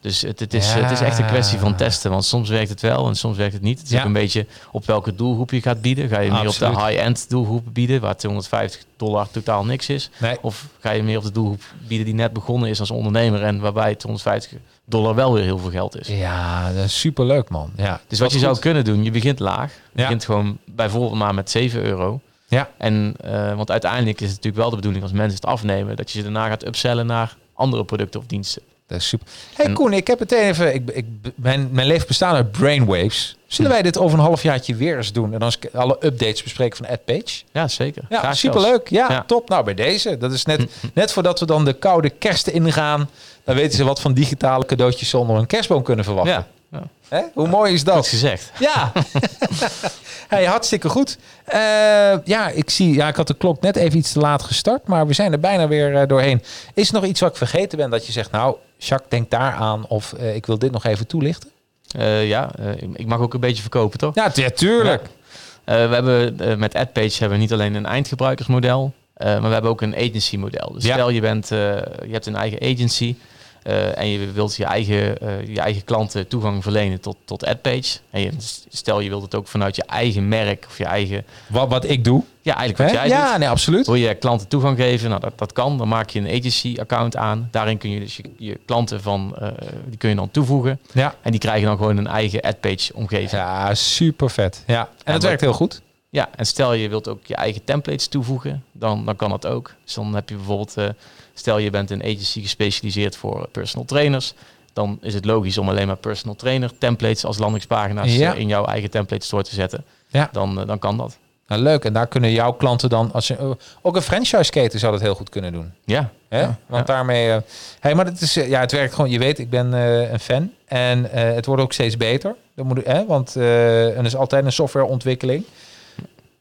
Dus het, het, is, het is echt een kwestie van testen. Want soms werkt het wel en soms werkt het niet. Het is ook een beetje op welke doelgroep je gaat bieden. Ga je meer op de high-end doelgroep bieden, waar 250 dollar totaal niks is? Of ga je meer op de doelgroep bieden die net begonnen is als ondernemer en waarbij 250 dollar wel weer heel veel geld is? Ja, dat is superleuk man. Ja, dus wat je zou kunnen doen, je begint laag. Je begint gewoon bijvoorbeeld maar met 7 euro. Ja. En, uh, want uiteindelijk is het natuurlijk wel de bedoeling als mensen het afnemen, dat je ze daarna gaat upsellen naar andere producten of diensten. Dat is super. Hey en, Koen, ik heb het even. Ik, ik, mijn, mijn leven bestaat uit brainwaves. Zullen wij dit over een halfjaartje weer eens doen? En dan alle updates bespreken van AdPage? Ja, zeker. Ja, superleuk. Ja, ja, top. Nou, bij deze. Dat is net, net voordat we dan de koude kerst ingaan. Dan weten ze wat van digitale cadeautjes zonder een kerstboom kunnen verwachten. Ja. Ja. Hoe mooi is dat? Goed gezegd. Ja. hey, hartstikke goed. Uh, ja, ik zie. Ja, ik had de klok net even iets te laat gestart, maar we zijn er bijna weer uh, doorheen. Is er nog iets wat ik vergeten ben dat je zegt, nou, Jacques, denk daar aan of uh, ik wil dit nog even toelichten? ja, ik mag ook een beetje verkopen, toch? Ja, tuurlijk. we hebben met AdPage hebben we niet alleen een eindgebruikersmodel, maar we hebben ook een agency model. Dus stel je bent, je hebt een eigen agency. Uh, en je wilt je eigen, uh, je eigen klanten toegang verlenen tot, tot AdPage. En je, stel je wilt het ook vanuit je eigen merk of je eigen... Wat, wat ik doe? Ja, eigenlijk wat jij ja, nee, absoluut. Wil je klanten toegang geven? Nou, dat, dat kan. Dan maak je een agency-account aan. Daarin kun je dus je, je klanten van, uh, die kun je dan toevoegen. Ja. En die krijgen dan gewoon een eigen AdPage-omgeving. Ja, super vet. Ja, en, het werkt heel goed. Ja, en stel je wilt ook je eigen templates toevoegen, dan, dan kan dat ook. Dus dan heb je bijvoorbeeld Stel je bent een agency gespecialiseerd voor personal trainers. Dan is het logisch om alleen maar personal trainer templates als landingspagina's eh, in jouw eigen template store te zetten. Ja. Dan, eh, dan kan dat. Nou, leuk. En daar kunnen jouw klanten dan, als je uh, ook een franchise keten zou dat heel goed kunnen doen. Ja. Hè? Want daarmee. Uh, hey, maar het is, ja, het werkt gewoon. Je weet, ik ben een fan en het wordt ook steeds beter. Dat moet, hè? Want er is altijd een softwareontwikkeling.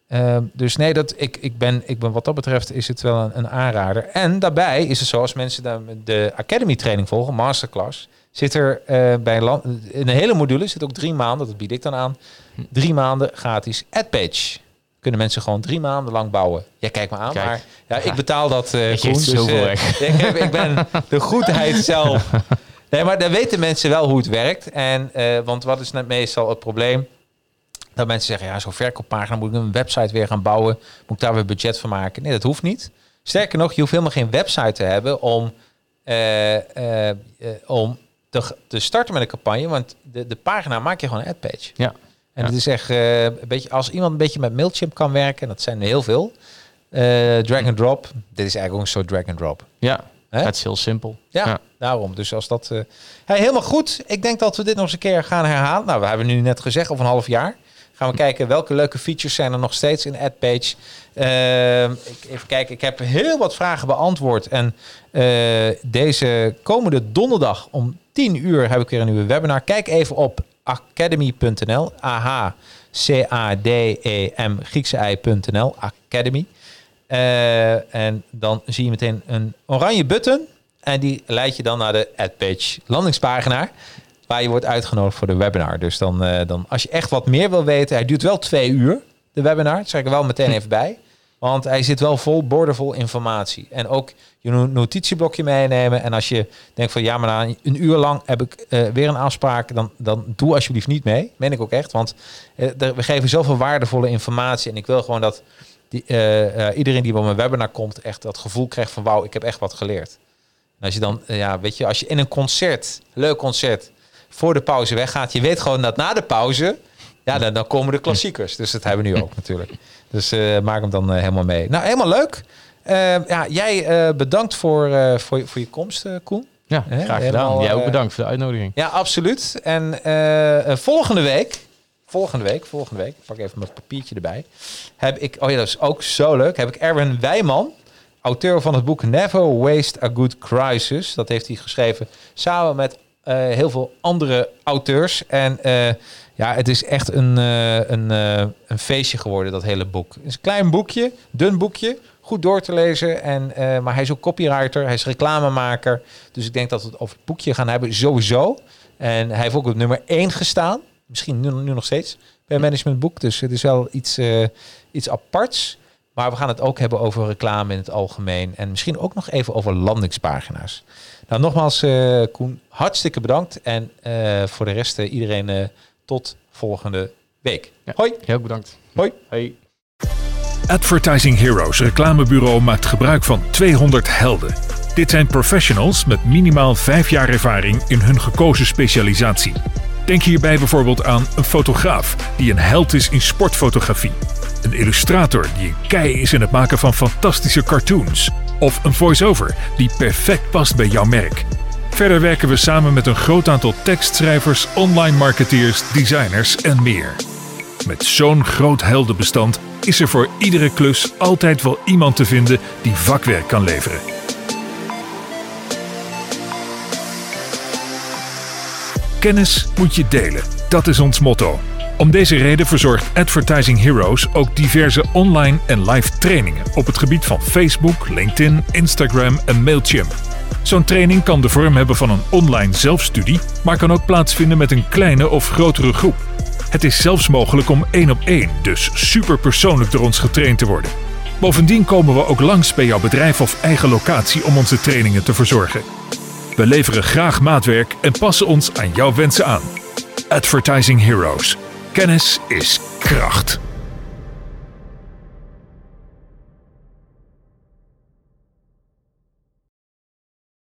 Ehm, dus nee, dat, ik, ik, ben, ik ben wat dat betreft is het wel een, een aanrader. En daarbij is het zo, als mensen de, de Academy training volgen, masterclass, zit er uh, bij land, in een hele module zit ook drie maanden, dat bied ik dan aan, drie maanden gratis AdPage. Kunnen mensen gewoon drie maanden lang bouwen. Jij kijkt me aan, maar ja, ik betaal dat uh, ik dus, uh, ik, ik, ben de goedheid zelf. Nee, maar dan weten mensen wel hoe het werkt. En, want wat is net meestal het probleem? Dat mensen zeggen, ja, zo'n verkooppagina moet ik een website weer gaan bouwen. Moet ik daar weer budget van maken? Nee, dat hoeft niet. Sterker nog, je hoeft helemaal geen website te hebben om, uh, uh, om te, te, starten met een campagne. Want de, de pagina maak je gewoon een adpage. Ja. En het is echt een beetje, als iemand een beetje met Mailchimp kan werken, dat zijn er heel veel. drag and drop. Dit is eigenlijk ook een soort drag and drop. Ja, het is heel simpel. Ja, daarom. Dus als dat... Hey, helemaal goed. Ik denk dat we dit nog eens een keer gaan herhalen. Nou, we hebben nu net gezegd, over een half jaar. Gaan we kijken welke leuke features zijn er nog steeds in AdPage. Uh, even kijken, ik heb heel wat vragen beantwoord. En uh, deze komende donderdag om 10 uur heb ik weer een nieuwe webinar. Kijk even op academy.nl. AH C-A-D-E-M Griekse I.nl. Academy. En dan zie je meteen een oranje button. En die leidt je dan naar de AdPage landingspagina waar je wordt uitgenodigd voor de webinar. Dus dan, uh, dan als je echt wat meer wil weten, hij duurt wel twee uur, de webinar. Dat zeg ik er wel meteen even bij. Want hij zit wel vol, boordevol informatie. En ook je notitieblokje meenemen. En als je denkt van ja, maar na een uur lang heb ik uh, weer een afspraak, dan, dan doe alsjeblieft niet mee. Meen ik ook echt. Want uh, we geven zoveel waardevolle informatie. En ik wil gewoon dat die, iedereen die bij mijn webinar komt, echt dat gevoel krijgt van wauw, ik heb echt wat geleerd. Als je dan, ja, weet je, als je in een concert, leuk concert, voor de pauze weggaat. Je weet gewoon dat na de pauze, ja, dan, dan komen de klassiekers. Dus dat hebben we nu ook natuurlijk. Dus uh, maak hem dan uh, helemaal mee. Nou, helemaal leuk. Uh, ja, jij bedankt voor, voor, voor je komst, Koen. Ja, graag gedaan. Jij ook bedankt voor de uitnodiging. Ja, absoluut. En volgende week, volgende week, volgende week, pak even mijn papiertje erbij. Heb ik, oh ja, dat is ook zo leuk. Heb ik Erwin Wijman, auteur van het boek Never Waste a Good Crisis. Dat heeft hij geschreven samen met heel veel andere auteurs. En uh, ja, het is echt een, uh, een, een feestje geworden, dat hele boek. Het is een klein boekje, dun boekje, goed door te lezen. En, maar hij is ook copywriter, hij is reclamemaker. Dus ik denk dat we het over het boekje gaan hebben, sowieso. En hij heeft ook op nummer 1 gestaan. Misschien nu, nu nog steeds bij Management Boek. Dus het is wel iets, iets aparts. Maar we gaan het ook hebben over reclame in het algemeen. En misschien ook nog even over landingspagina's. Nou, nogmaals, uh, Koen, hartstikke bedankt. En uh, voor de rest, uh, iedereen tot volgende week. Ja, Hoi. Heel bedankt. Hoi. Hoi. Advertising Heroes reclamebureau maakt gebruik van 200 helden. Dit zijn professionals met minimaal 5 jaar ervaring in hun gekozen specialisatie. Denk hierbij bijvoorbeeld aan een fotograaf die een held is in sportfotografie. Een illustrator die een kei is in het maken van fantastische cartoons. Of een voice-over die perfect past bij jouw merk. Verder werken we samen met een groot aantal tekstschrijvers, online marketeers, designers en meer. Met zo'n groot heldenbestand is er voor iedere klus altijd wel iemand te vinden die vakwerk kan leveren. Kennis moet je delen, dat is ons motto. Om deze reden verzorgt Advertising Heroes ook diverse online en live trainingen op het gebied van Facebook, LinkedIn, Instagram en Mailchimp. Zo'n training kan de vorm hebben van een online zelfstudie, maar kan ook plaatsvinden met een kleine of grotere groep. Het is zelfs mogelijk om één op één, dus super persoonlijk door ons getraind te worden. Bovendien komen we ook langs bij jouw bedrijf of eigen locatie om onze trainingen te verzorgen. We leveren graag maatwerk en passen ons aan jouw wensen aan. Advertising Heroes. Kennis is kracht.